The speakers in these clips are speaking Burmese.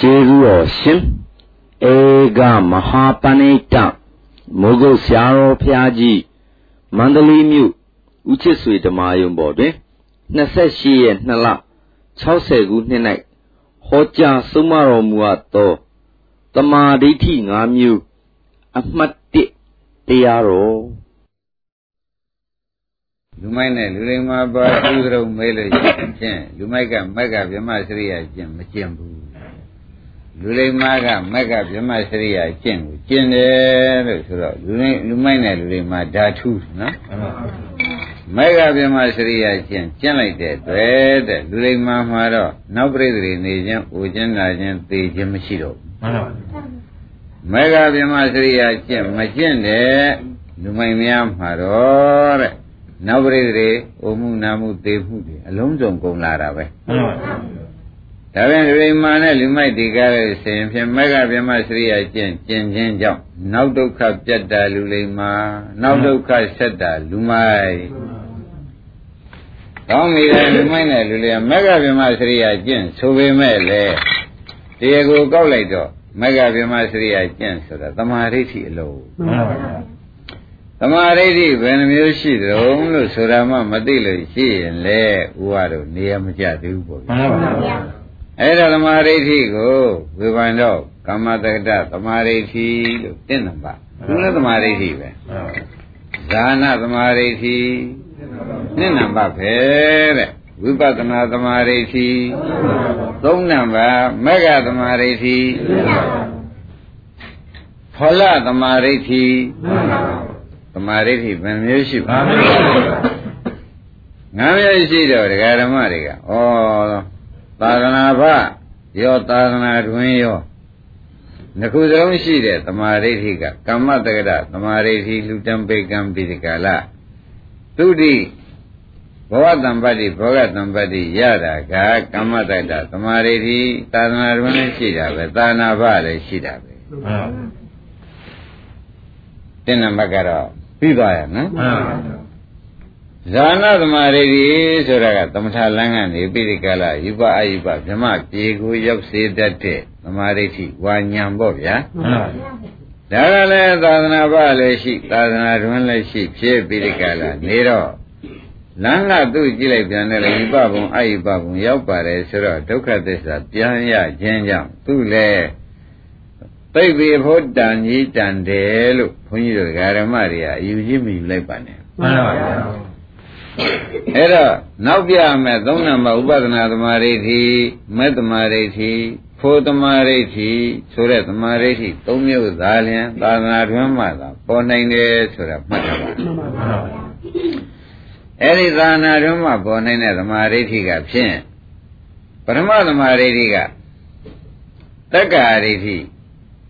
ကျေးဇူးတော်ရှင်ဧကမဟာပဏိတမိုးကုတ်ဆရာတော်ဖျားကြီးမန္တလေးမြို့ဦးချစ်ဆွေဓမ္မာယုံပေါ်တွင်28ရက်2လ60ခုနှစ်၌ဟောကြားဆုံးမတော်မူအပ်သောတမာဒိဋ္ဌိ5မျိုးအမှတ်1တရားတော်လူမိုက်နဲ့လူလိမ္မာပါသူသရုံမေးလို့ရှိရင်လူမိုက်ကမက်ကဗြဟ္မစရိယကျင့်မကျင့်ဘူး လူလိမ္မာကမက်ကဗြဟ္မစရိယာကျင့်ကိုကျင့်တယ်လို့ဆိုတော့လူလိလူမိုက်နဲ့လူလိမ္မာဓာထုနော်မက်ကဗြဟ္မစရိယာကျင့်ကျင့်လိုက်တဲ့တွေ့တဲ့လူလိမ္မာမှာတော့နောက်ပြိတ္တိနေခြင်း၊အိုခြင်းနာခြင်းသေခြင်းမရှိတော့ဘူးမှန်ပါပါမက်ကဗြဟ္မစရိယာကျင့်မကျင့်တဲ့လူမိုက်များမှာတော့တဲ့နောက်ပြိတ္တိအိုမှုနာမှုသေမှုတွေအလုံးစုံကုန်လာတာပဲမှန်ပါပါ ဒါပြန်လူရိမာနဲ့လူမိုက်ဒီကားရဲ့ဆင်ဖြင့်မဂ္ဂဗြဟ္မစရိယကျင့်ကျင့်ခြင်းကြောင့်နောက်ဒုက္ခပြတ်တာလူလိမာနောက်ဒုက္ခဆက်တာလူမိုက်ကောင်းပြီလေလူမိုက်နဲ့လူလိမဂ္ဂဗြဟ္မစရိယကျင့်ဆိုပေမဲ့လေတရားကိုကောက်လိုက်တော့မဂ္ဂဗြဟ္မစရိယကျင့်ဆိုတာသမာဓိဋ္ဌိအလုံးမှန်ပါဗျာသမာဓိဋ္ဌိဘယ်နှမျိုးရှိသလဲလို့ဆိုတာမှမသိလို့ရှိရင်လေဥပါတို့နေရာမကျသေးဘူးပေါ့ဗျာမှန်ပါဗျာ အဲ့ဒါသမာဓိဋ္ဌိကိုဝေဖန်တော့ကမ္မတက္ကတသမာဓိဋ္ဌိလို့တင့်နံပါသူလည်းသမာဓိဋ္ဌိပဲဇာနာသမာဓိဋ္ဌိနှစ်နံပါပဲတဲ့ဝိပဿနာသမာဓိဋ္ဌိသုံးနံပါမဂ္ဂသမာဓိဋ္ဌိဖောလသမာဓိဋ္ဌိသမာဓိဋ္ဌိဘယ်မျိုးရှိပါ့မလဲငါးမျိုးရှိတော့ဒကာဓမ္မတွေကဩ သာသနာ့ဘရောသာသနာတွင်ရောငခုစလုံးရှိတဲ့သမာဓိဋ္ဌိကကမ္မတက္ကရသမာဓိဋ္ဌိလူတံပေကံပိဒကလသုတိဘဝတံပတ္တိဘောဂတံပတ္တိရတာကကမ္မတက္ကရသမာဓိဋ္ဌိသာသနာတွင်လည်းရှိတာပဲသာနာဘလည်းရှိတာပဲတင်းနံပါတ်ကတော့ပြီးသွားရနော် ဇာနာသမာဓိဆိုတာကသမထလန်းကနေပိရိကလယူပအယူပဗြဟ္မပြေကိုရောက်စေတတ်တဲ့သမာဓိရှိဝါညာပေါ့ဗျာမှန်ပါဗျာဒါကလည်းသာသနာ့ဘလည်းရှိသာသနာတွင်လည်းရှိဖြစ်ပိရိကလနေတော့လမ်းကသူ့ကြည့်လိုက်ပြန်တယ်လေယူပဘုံအယူပဘုံရောက်ပါတယ်ဆိုတော့ဒုက္ခသစ္စာပြန်ရခြင်းကြောင့်သူ့လည်းသိပြီဖို့တန်ကြီးတန်တယ်လို့ဘုန်းကြီးတို့ဓမ္မတွေကအယူကြီးမယူလိုက်ပါနဲ့မှန်ပါဗျာ အဲ့တော့နောက်ပြမယ်သုံးနံပါတ်ဥပဒနာသမာဓိဋ္ဌိမေတ္တမာဓိဋ္ဌိဖိုးသမာဓိဋ္ဌိဆိုတဲ့သမာဓိဋ္ဌိသုံးမျိုးသာလျင်သာသနာတွင်မှသာပေါ်နိုင်တယ်ဆိုတာမှတ်ထားပါအဲ့ဒီသာသနာတွင်မှပေါ်နိုင်တဲ့သမာဓိဋ္ဌိကဖြင့်ပရမသမာဓိဋ္ဌိကတက္ကာဒိဋ္ဌိ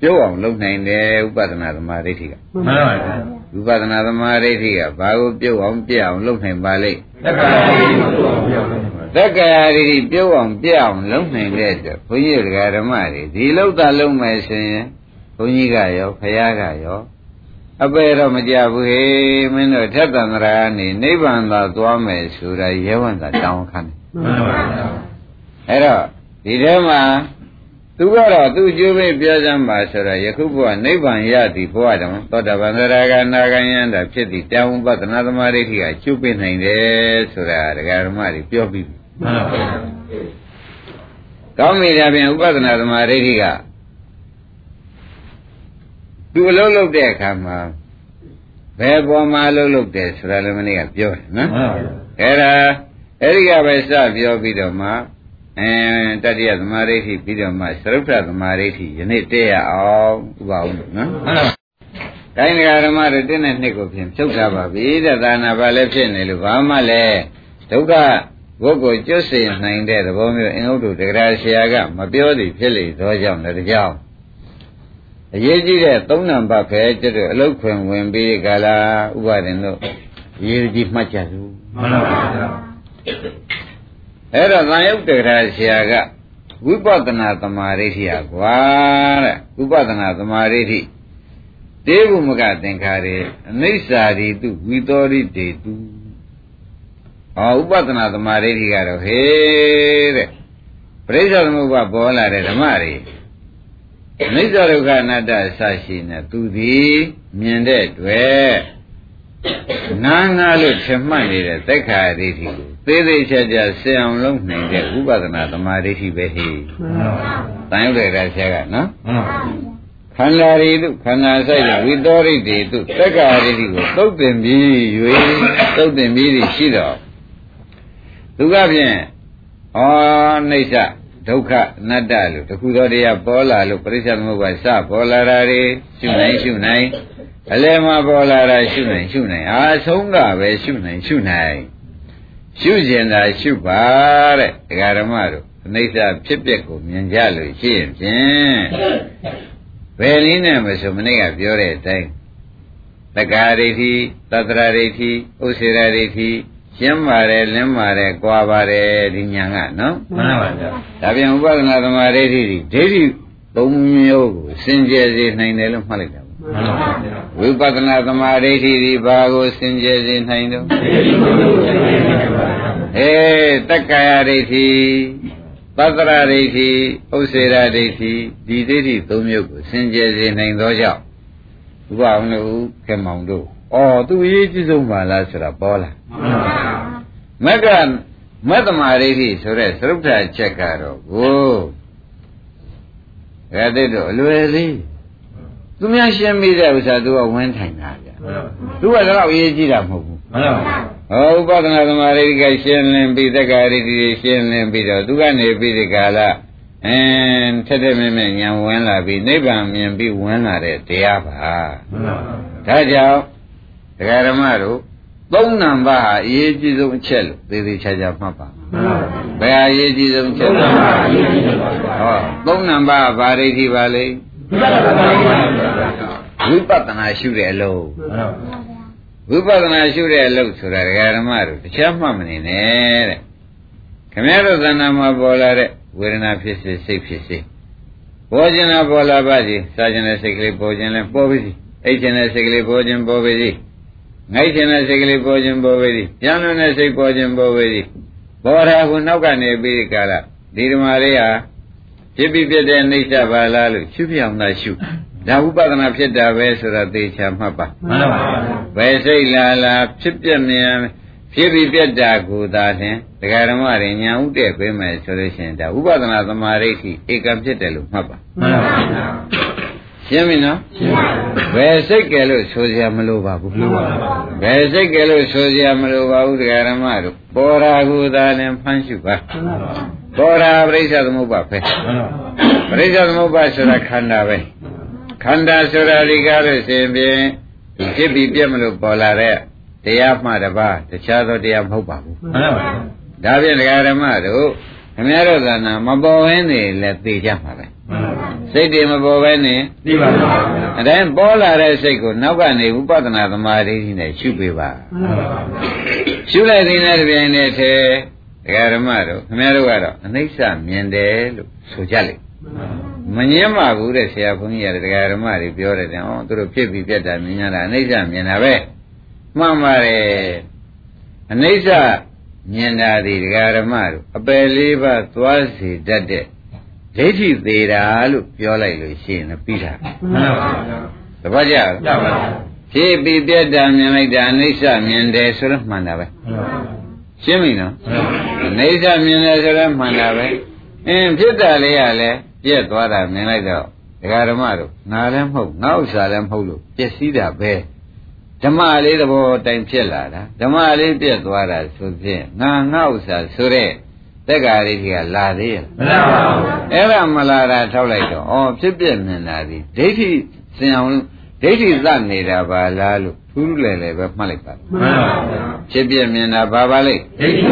ပြုတ်အောင်လုပ်နိုင်တယ်ဥပဒနာသမာဓိဋ္ဌိကမှန်ပါပါ ဝိပဿနာသမာဓိဋ္ဌိကဘာကိုပြုတ်အောင်ပြအောင်လုပ်နိုင်ပါလိမ့်သက္ကာဒိဋ္ဌိပြုတ်အောင်ပြအောင်သက္ကာဒိဋ္ဌိပြုတ်အောင်ပြအောင်လုပ်နိုင်တဲ့အတွက်ဘုန်းကြီးဓမ္မတွေဒီလောက်သာလုပ်မယ်ဆိုရင်ဘုန်းကြီးကရောဖရာကရောအပေတော့မကြဘူးဟေးမင်းတို့ထက်တန္တရာနေနိဗ္ဗာန်သာသွားမယ်ဆိုတာရဲဝံသာတောင်းခံတယ်မှန်ပါဗျာအဲ့တော့ဒီထဲမှာ သူကတော့သူကျိုးပေးပြောစမ်းပါဆိုတော့ယခုဘုရားနိဗ္ဗာန်ရသည်ဘုရားတော်သောတာပန်သရဂနာဂယန္တာဖြစ်သည်တောင်းပဒနာသမာဓိဋ္ဌိကကျုပ်ပေးနိုင်တယ်ဆိုတာဒကာဓမ္မတွေပြောပြီးပြီမှန်ပါဗျာကောင်းပြီဒါပြန်ဥပဒနာသမာဓိဋ္ဌိကသူအလုံးလုံးတဲ့အခါမှာဘယ်ပေါ်မှာအလုံးလုံးတယ်ဆိုတာလည်းမနေ့ကပြောတယ်နော်မှန်ပါဗျာအဲ့ဒါအဲ့ဒီကပဲစပြောပြီးတော့မှ အဲတတိယသမာဓိဋ္ဌိပြီးတော့မှသရုပ်ထသမာဓိဋ္ဌိယနေ့တည့်ရအောင်ဥပအောင်နော်ဟုတ်ပါတိုင်းဃာဓမ္မတွေတင်းတဲ့နှစ်ကိုဖြင့်ဖြုတ်ထားပါပြီတဲ့သာနာပါလည်းဖြစ်နေလို့ဘာမှလည်းဒုက္ခဘုတ်ကိုကျွတ်စေနိုင်တဲ့သဘောမျိုးအင်္ဂုတ္တတဂရဆရာကမပြောသည်ဖြစ်လေသောကြောင့်လည်းကြောင့်အရေးကြီးတဲ့သုံးနံပါတ်ပဲကျွတ်အလုတ်ခွင်ဝင်ပြီးကြလားဥပါဒင်တို့အရေးကြီးမှတ်ကြစုမှန်ပါဗျာ အဲ့တော့သံယုတ်တရာဆရာကဝိပဿနာသမာဓိဋ္ဌိဟာကွာတဲ့ဝိပဿနာသမာဓိဋ္ဌိတေဘုမကသင်္ခါရေအနိစ္စရီတုဝိသောရိတေတုဟောဥပဒနာသမာဓိဋ္ဌိကတော့ဟေးတဲ့ပရိစ္ဆေသမုပ္ပါပေါ်လာတဲ့ဓမ္မတွေအနိစ္စဒုက္ခအနတ္တအစရှိနေသူသည်မြင်တဲ့တွေ့ နာငါလို့ထင်မှတ်နေတဲ့သက်ခါဒိဋ္ဌိကိုသေးသေးချာချာဆင်အောင်လုပ်နိုင်တဲ့ဥပဒနာသမာဓိဋ္ဌိပဲဟိတန်ရုပ်တဲ့ဆရာကနော်ခန္ဓာရီတို့ခန္ဓာဆိုင်တဲ့ဝိသောရိတေတို့သက်ခါဒိဋ္ဌိကိုသုတ်တင်ပြီး၍သုတ်တင်ပြီးရှိတော့သူကဖြင့်ဩနှိစ္စဒုက္ခအနတ္တလို့တခုသောတရားပေါ်လာလို့ပရိစ္ဆေသမုပ္ပါစပေါ်လာတာတွေရှုနိုင်ရှုနိုင် အလယ်မှာပေါ်လာတာရှုနိုင်ရှုနိုင်အာဆုံးကပဲရှုနိုင်ရှုနိုင်ရှုကျင်တာရှုပါတဲ့ဒကာဓမ္မတို့အနိစ္စဖြစ်ပျက်ကိုမြင်ကြလို့ရှိရင်ဖြင့်ဘယ်နည်းနဲ့မဆိုမနေ့ကပြောတဲ့အတိုင်းတက္ကာဒိဋ္ဌိသတ္တရာဒိဋ္ဌိဥစ္စေရာဒိဋ္ဌိရှင်းပါတယ်လင်းပါတယ်ကြွာပါတယ်ဒီညာကနော်မှန်ပါဗျာဒါပြန်ဥပဒနာသမာဓိဋ္ဌိဒိဋ္ဌိသုံးမျိုးကိုစင်ကြယ်စေနိုင်တယ်လို့မှတ်လိုက်တာမှန်ပါဗျာ ဝိပဿနာသမာဓိဋ္ဌိဒီဘာကိုစင်ကြယ်စေနိုင်တော့အေးတက္ကာယဒိဋ္ဌိသတ္တရာဒိဋ္ဌိဥစ္စေရာဒိဋ္ဌိဒီဒိဋ္ဌိသုံးမျိုးကိုစင်ကြယ်စေနိုင်သောကြောင့်ဥပအောင်လို့ခေမောင်တို့ဩသူအရေးကြီးဆုံးပါလားဆိုတာပေါ်လာမက်ကမတ္တမာရိဋ္ဌိဆိုတဲ့သရုပ်ထချက်ကတော့ကိုအဲ့ဒါတော့အလွယ်လေး သူများရှင်းပြီးတဲ့ဥစ္စာသူကဝန်းထိုင်တာဗျသူကတော့အရေးကြီးတာမဟုတ်ဘူးမှန်ပါဟောဥပဒနာသမာဓိကရှင်းလင်းပြီးသက္ကာရိဋ္ဌိရှင်းလင်းပြီးတော့သူကနေပြီးဒီကာလအင်းထက်ထက်မြဲမြဲဉာဏ်ဝင်လာပြီးနိဗ္ဗာန်မြင်ပြီးဝင်လာတဲ့တရားပါမှန်ပါဒါကြောင့်ဒကာဓမ္မတို့သုံးနံပါတ်ဟာအရေးကြီးဆုံးအချက်လို့သေသေးချာချာမှတ်ပါဘယ်ဟာအရေးကြီးဆုံးအချက်လဲဟောသုံးနံပါတ်ဘာဒိဋ္ဌိပါလဲ ဝိပဿနာရှုတဲ့အလုံးဝိပဿနာရှုတဲ့အလုပ်ဆိုတာဒကာဓမ္မတို့တခြားမှတ်မနေနဲ့တဲ့ခမည်းတော်သဏ္ဍာန်မှာပေါ်လာတဲ့ဝေဒနာဖြစ်စေစိတ်ဖြစ်စေပေါ်ခြင်းလားပေါ်လာပါစေစားခြင်းနဲ့စိတ်ကလေးပေါ်ခြင်းလဲပေါ်ပါစေအိတ်ခြင်းနဲ့စိတ်ကလေးပေါ်ခြင်းပေါ်ပါစေငိုက်ခြင်းနဲ့စိတ်ကလေးပေါ်ခြင်းပေါ်ပါစေပြန်လွန်တဲ့စိတ်ပေါ်ခြင်းပေါ်ပါစေဘောဓာကနောက်ကနေပြီးကြလားဒီဓမ္မလေးဟာ ဖြစ်ပြီးပြတဲ့အိဋ္ဌပါလားလို့ရှုပြအောင်သာရှုဒါဥပဒနာဖြစ်တာပဲဆိုတာသေချာမှတ်ပါမှန်ပါပါဘယ်စိတ်လာလာဖြစ်ပြမြန်ဖြစ်ပြီးပြတ်တာကိုသာဖြင့်ဒကာဓမ္မတွေညာဥတဲ့ပေးမယ်ဆိုလို့ရှိရင်ဒါဥပဒနာသမာဓိဋ္ဌိဧကံဖြစ်တယ်လို့မှတ်ပါမှန်ပါပါရှင်းပြီနော်ရှင်းပါဘယ်စိတ်ကဲလို့ဆိုစရာမလိုပါဘူးလိုပါပါဘယ်စိတ်ကဲလို့ဆိုစရာမလိုပါဘူးဒကာဓမ္မတို့ပေါ်ရာကိုသာလည်းဖမ်းရှုပါပေါ်ရာ ပရိစ္ဆေသမုပ္ပါပဲပရိစ္ဆေသမုပ္ပါဆိုတာခန္ဓာပဲခန္ဓာဆိုတာဒီကားလို့ရှင်ဖြင့်ဖြစ်ပြီးပြက်မလို့ပေါ်လာတဲ့တရားမှတပါးတခြားသောတရားမဟုတ်ပါဘူးမှန်ပါပါဒါဖြင့်ဒကာဓမ္မတို့ခင်ဗျားတို့ကနာမပေါ်ဝင်းနေလဲသိကြမှာပဲစိတ်တွေမပေါ်ပဲနေသိပါပါအတိုင်းပေါ်လာတဲ့စိတ်ကိုနောက်ကနေဥပဒနာသမာဓိနဲ့ရှုပေးပါရှုလိုက်တဲ့တပြိုင်နက်တည်း ဒကာဓမ္မတို့ခင်ဗျားတို့ကတော့အနိစ္စမြင်တယ်လို့ဆိုကြလိမ့်မငင်းပါဘူးတဲ့ဆရာဘုန်းကြီးရတယ်ဒကာဓမ္မတွေပြောတယ်တဲ့ဟောသူတို့ဖြစ်ပြီးပြတ်တာမြင်ရတာအနိစ္စမြင်တာပဲမှန်ပါတယ်အနိစ္စမြင်တာဒီဒကာဓမ္မတို့အပယ်လေးပါးသွားစေတတ်တဲ့ဒိဋ္ဌိသေးတာလို့ပြောလိုက်လို့ရှိရင်ပြီးတာမှန်ပါဗျာတပတ်ကြရပါပါဖြစ်ပြီးပြတ်တာမြင်လိုက်တာအနိစ္စမြင်တယ်ဆိုတော့မှန်တာပဲ ရှင်းပြီနော်အနိစ္စမြင်တယ်ဆိုတော့မှန်တာပဲအင်းဖြစ်တာလေးကလည်းပြက်သွားတာမြင်လိုက်တော့ဒကာဓမ္မတို့ငါလည်းမဟုတ်ငါဥစ္စာလည်းမဟုတ်လို့ပြည့်စည်တာပဲဓမ္မလေးသဘောတိုင်ဖြစ်လာတာဓမ္မလေးပြက်သွားတာဆိုဖြင့်ငါငါဥစ္စာဆိုတဲ့သက်္ကာရိကလာသေးရဲ့မလာပါဘူးအဲ့ဒါမလာတာထောက်လိုက်တော့ဩဖြစ်ပြမြင်တာဒီဒိဋ္ဌိစင်အောင်ဒိဋ္ဌိသနေတာပါလားလို့ ထူးထူးလဲလဲပဲမှတ်လိုက်ပါမှန်ပါဗျာဖြစ်ပြမြင်တာဘာပါလိမ့်ဒိဋ္ဌိ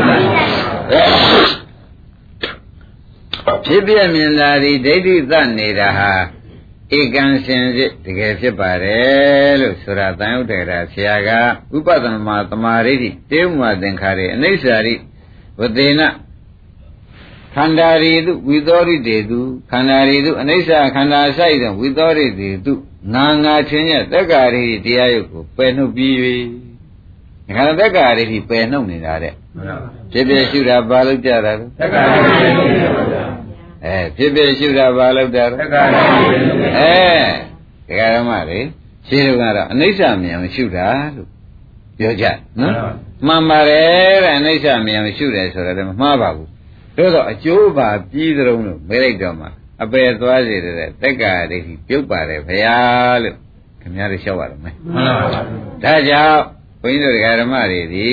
ပါဖြစ်ပြမြင်တာဒီဒိဋ္ဌိသနေတာဟာဧကံရှင်စစ်တကယ်ဖြစ်ပါတယ်လို့ဆိုတာတန်ရုပ်ထေရဆရာကဥပဒနာမှာတမာရိဋ္ဌိတေဝမသင်္ခါရေအနိစ္စရိဝသေနခန္ဓာရီတုဝိသောရိတေတုခန္ဓာရီတုအနိစ္စခန္ဓာဆိုင်သောဝိသောရိတေတု ငါငါချင်းရဲ့တက္ကာရိတရားယုတ်ကိုပယ်နှုတ်ပြီး၍ခန္ဓာတက္ကာရိပယ်နှုတ်နေတာတဲ့ဖြစ်ဖြစ်ရှုတာဘာလို့ကြတာလဲတက္ကာရိအဲဖြစ်ဖြစ်ရှုတာဘာလို့တာသက္ကာရိတိအဲဒကာရမတွေရှင်းလို့ကတော့အနိစ္စမြင်ရှုတာလို့ပြောကြနော်မှန်ပါတယ်တဲ့အနိစ္စမြင်ရှုတယ်ဆိုတော့မမှားပါဘူးတို့တော့အကျိုးပါပြီးသလုံးလို့မေးလိုက်တော့မှ အပယ်သွားစေတဲ့တက္ကာဒိဋ္ဌိပြုတ်ပါတယ်ဗျာလို့ခင်ဗျားတို့လျှောက်ရတော့မယ်မှန်ပါပါဒါကြောင့်ဘုန်းကြီးတို့ဒကာဓမ္မတွေဒီ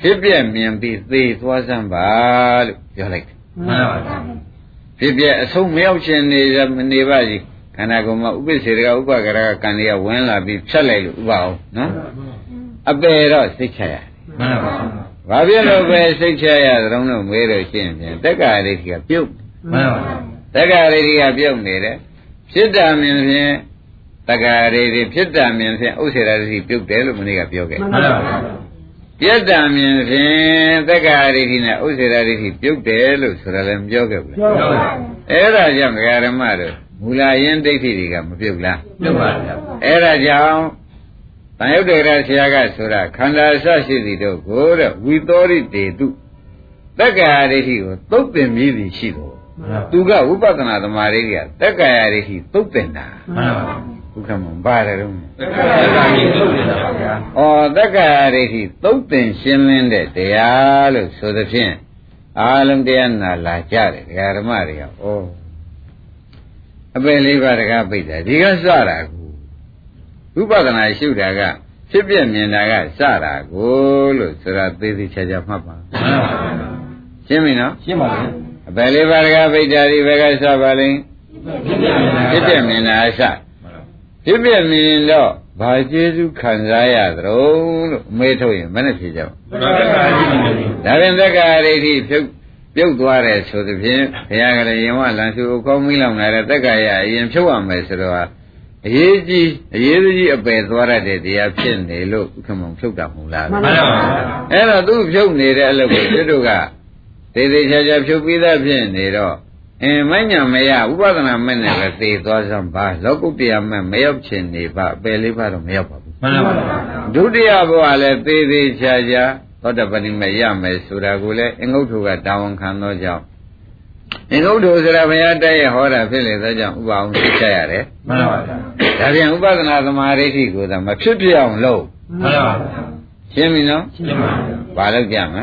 ဖြစ်ပြမြင်ပြီးသေသွားစမ်းပါလို့ပြောလိုက်တယ်မှန်ပါပါဖြစ်ပြအဆုံးမရောက်ခြင်းနေနေပါစီခန္ဓာကိုယ်မှာဥပ္ပစေတကဥပ္ပကရကကံတွေကဝင်လာပြီးဖြတ်လိုက်လို့ဥပအောင်နော်အပေတော့စိတ်ချရမှန်ပါပါဘာဖြစ်လို့ပဲစိတ်ချရသလုံးလို့မေးလို့ရှိရင်ဖြင့်တက္ကရာရိကပြုတ်မှန်ပါပါ တက္ကရာရိကပြုတ်နေတယ်ဖြစ်တာမြင်ဖြင့်တက္ကရာရိဖြစ်တာမြင်ဖြင့်ဥစ္စေရာရိပြုတ်တယ်လို့မနေ့ကပြောခဲ့မှန်ပါပါပြတ်တာမြင်ဖြင့်တက္ကရာရိနဲ့ဥစ္စေရာရိပြုတ်တယ်လို့ဆိုတာလည်းမပြောခဲ့ဘူးလားပြောပါအဲ့ဒါကြောင့်ဒကာရမတို့မူလာယင်းဒိဋ္ဌိတွေကမပြုတ်လားပြောပါဗျာအဲ့ဒါကြောင့်တန်ယုတ်တေရဆရာကဆိုတာခန္ဓာဆရှိသည်တို့ကိုတဲ့ဝိသောရိတေတုတက္ကရာဒိဋ္ဌိကိုသုတ်ပင်မြည်သည်ရှိတော် သူကဝိပဿနာသမာဓိကတက္ကရာဒိဋ္ဌိသုတ်ပင်တာမှန်ပါပါဘုခမံပါတယ်တော့သက္ကာရိတိလုပ်နေတာပါဗျာဩတက္ကရာဒိဋ္ဌိသုတ်ပင်ရှင်းလင်းတဲ့တရားလို့ဆိုသဖြင့်အာလုံးတရားနာလာကြတယ်ဒကာဓမ္မတွေကဩအပယ်လေးပါးတကားပိတ်တာဒီကစတာကိုဝိပဿနာရှုတာကဖြစ်ပြမြင်တာကစတာကိုလို့ဆိုတာသေးသေးချာချာမှတ်ပါမှန်ပါပါရှင်းပြီနော်ရှင်းပါဗျာ အပယ်လေးပါးတကားပိတ်တာဒီဘက်ကစပါလိမ့်ဖြစ်ပြနေတာဖြစ်ပြမြင်တာအစဖြစ်ပြမြင်တော့ဘာကျေစုခံစားရသလဲလို့အမေးထုတ်ရင်မနဲ့ဖြေကြပါသက္ကာရိတိဒါပြန်သက္ကာရိဋ္ဌိဖြုတ်ပြုတ်သွားတယ်ဆိုသဖြင့်ဘုရားကလည်းရင်ဝလန်စုအကောင်းမီးလောင်လာတဲ့သက္ကာရအရင်ဖြုတ်ရမယ်ဆိုတော့အရေးကြီးအရေးကြီးအပယ်သွားရတဲ့တရားဖြစ်နေလို့ဥက္ကမုံဖြုတ်တာမဟုတ်လားမှန်ပါပါအဲ့တော့သူဖြုတ်နေတဲ့အလုပ်ကိုကျွတ်တို့က သေသေးချာချာဖြုတ်ပြီးသားဖြစ်နေတော့အင်းမညာမရဥပဒနာမဲ့နဲ့ပဲသေသွားစမ်းပါလောကုတ္တရာမဲ့မရောက်ချင်နေပါအပယ်လေးပါတော့မရောက်ပါဘူးမှန်ပါပါဒုတိယဘဝလည်းသေးသေးချာချာသောတပတိမဲ့ရမယ်ဆိုတာကိုလည်းအင်္ဂုတ္ထုကတာဝန်ခံသောကြောင့်အင်္ဂုတ္ထုဆိုတာဘုရားတိုက်ရဟောတာဖြစ်လေသောကြောင့်ဥပအောင်သိချရတယ်မှန်ပါပါ။ဒါပြန်ဥပဒနာသမာဓိဋ္ဌိကိုသာမဖြစ်ပြအောင်လုပ်မှန်ပါပါရှင်းပြီနော်ရှင်းပါဗျာ။ဘာလို့ကြမလဲ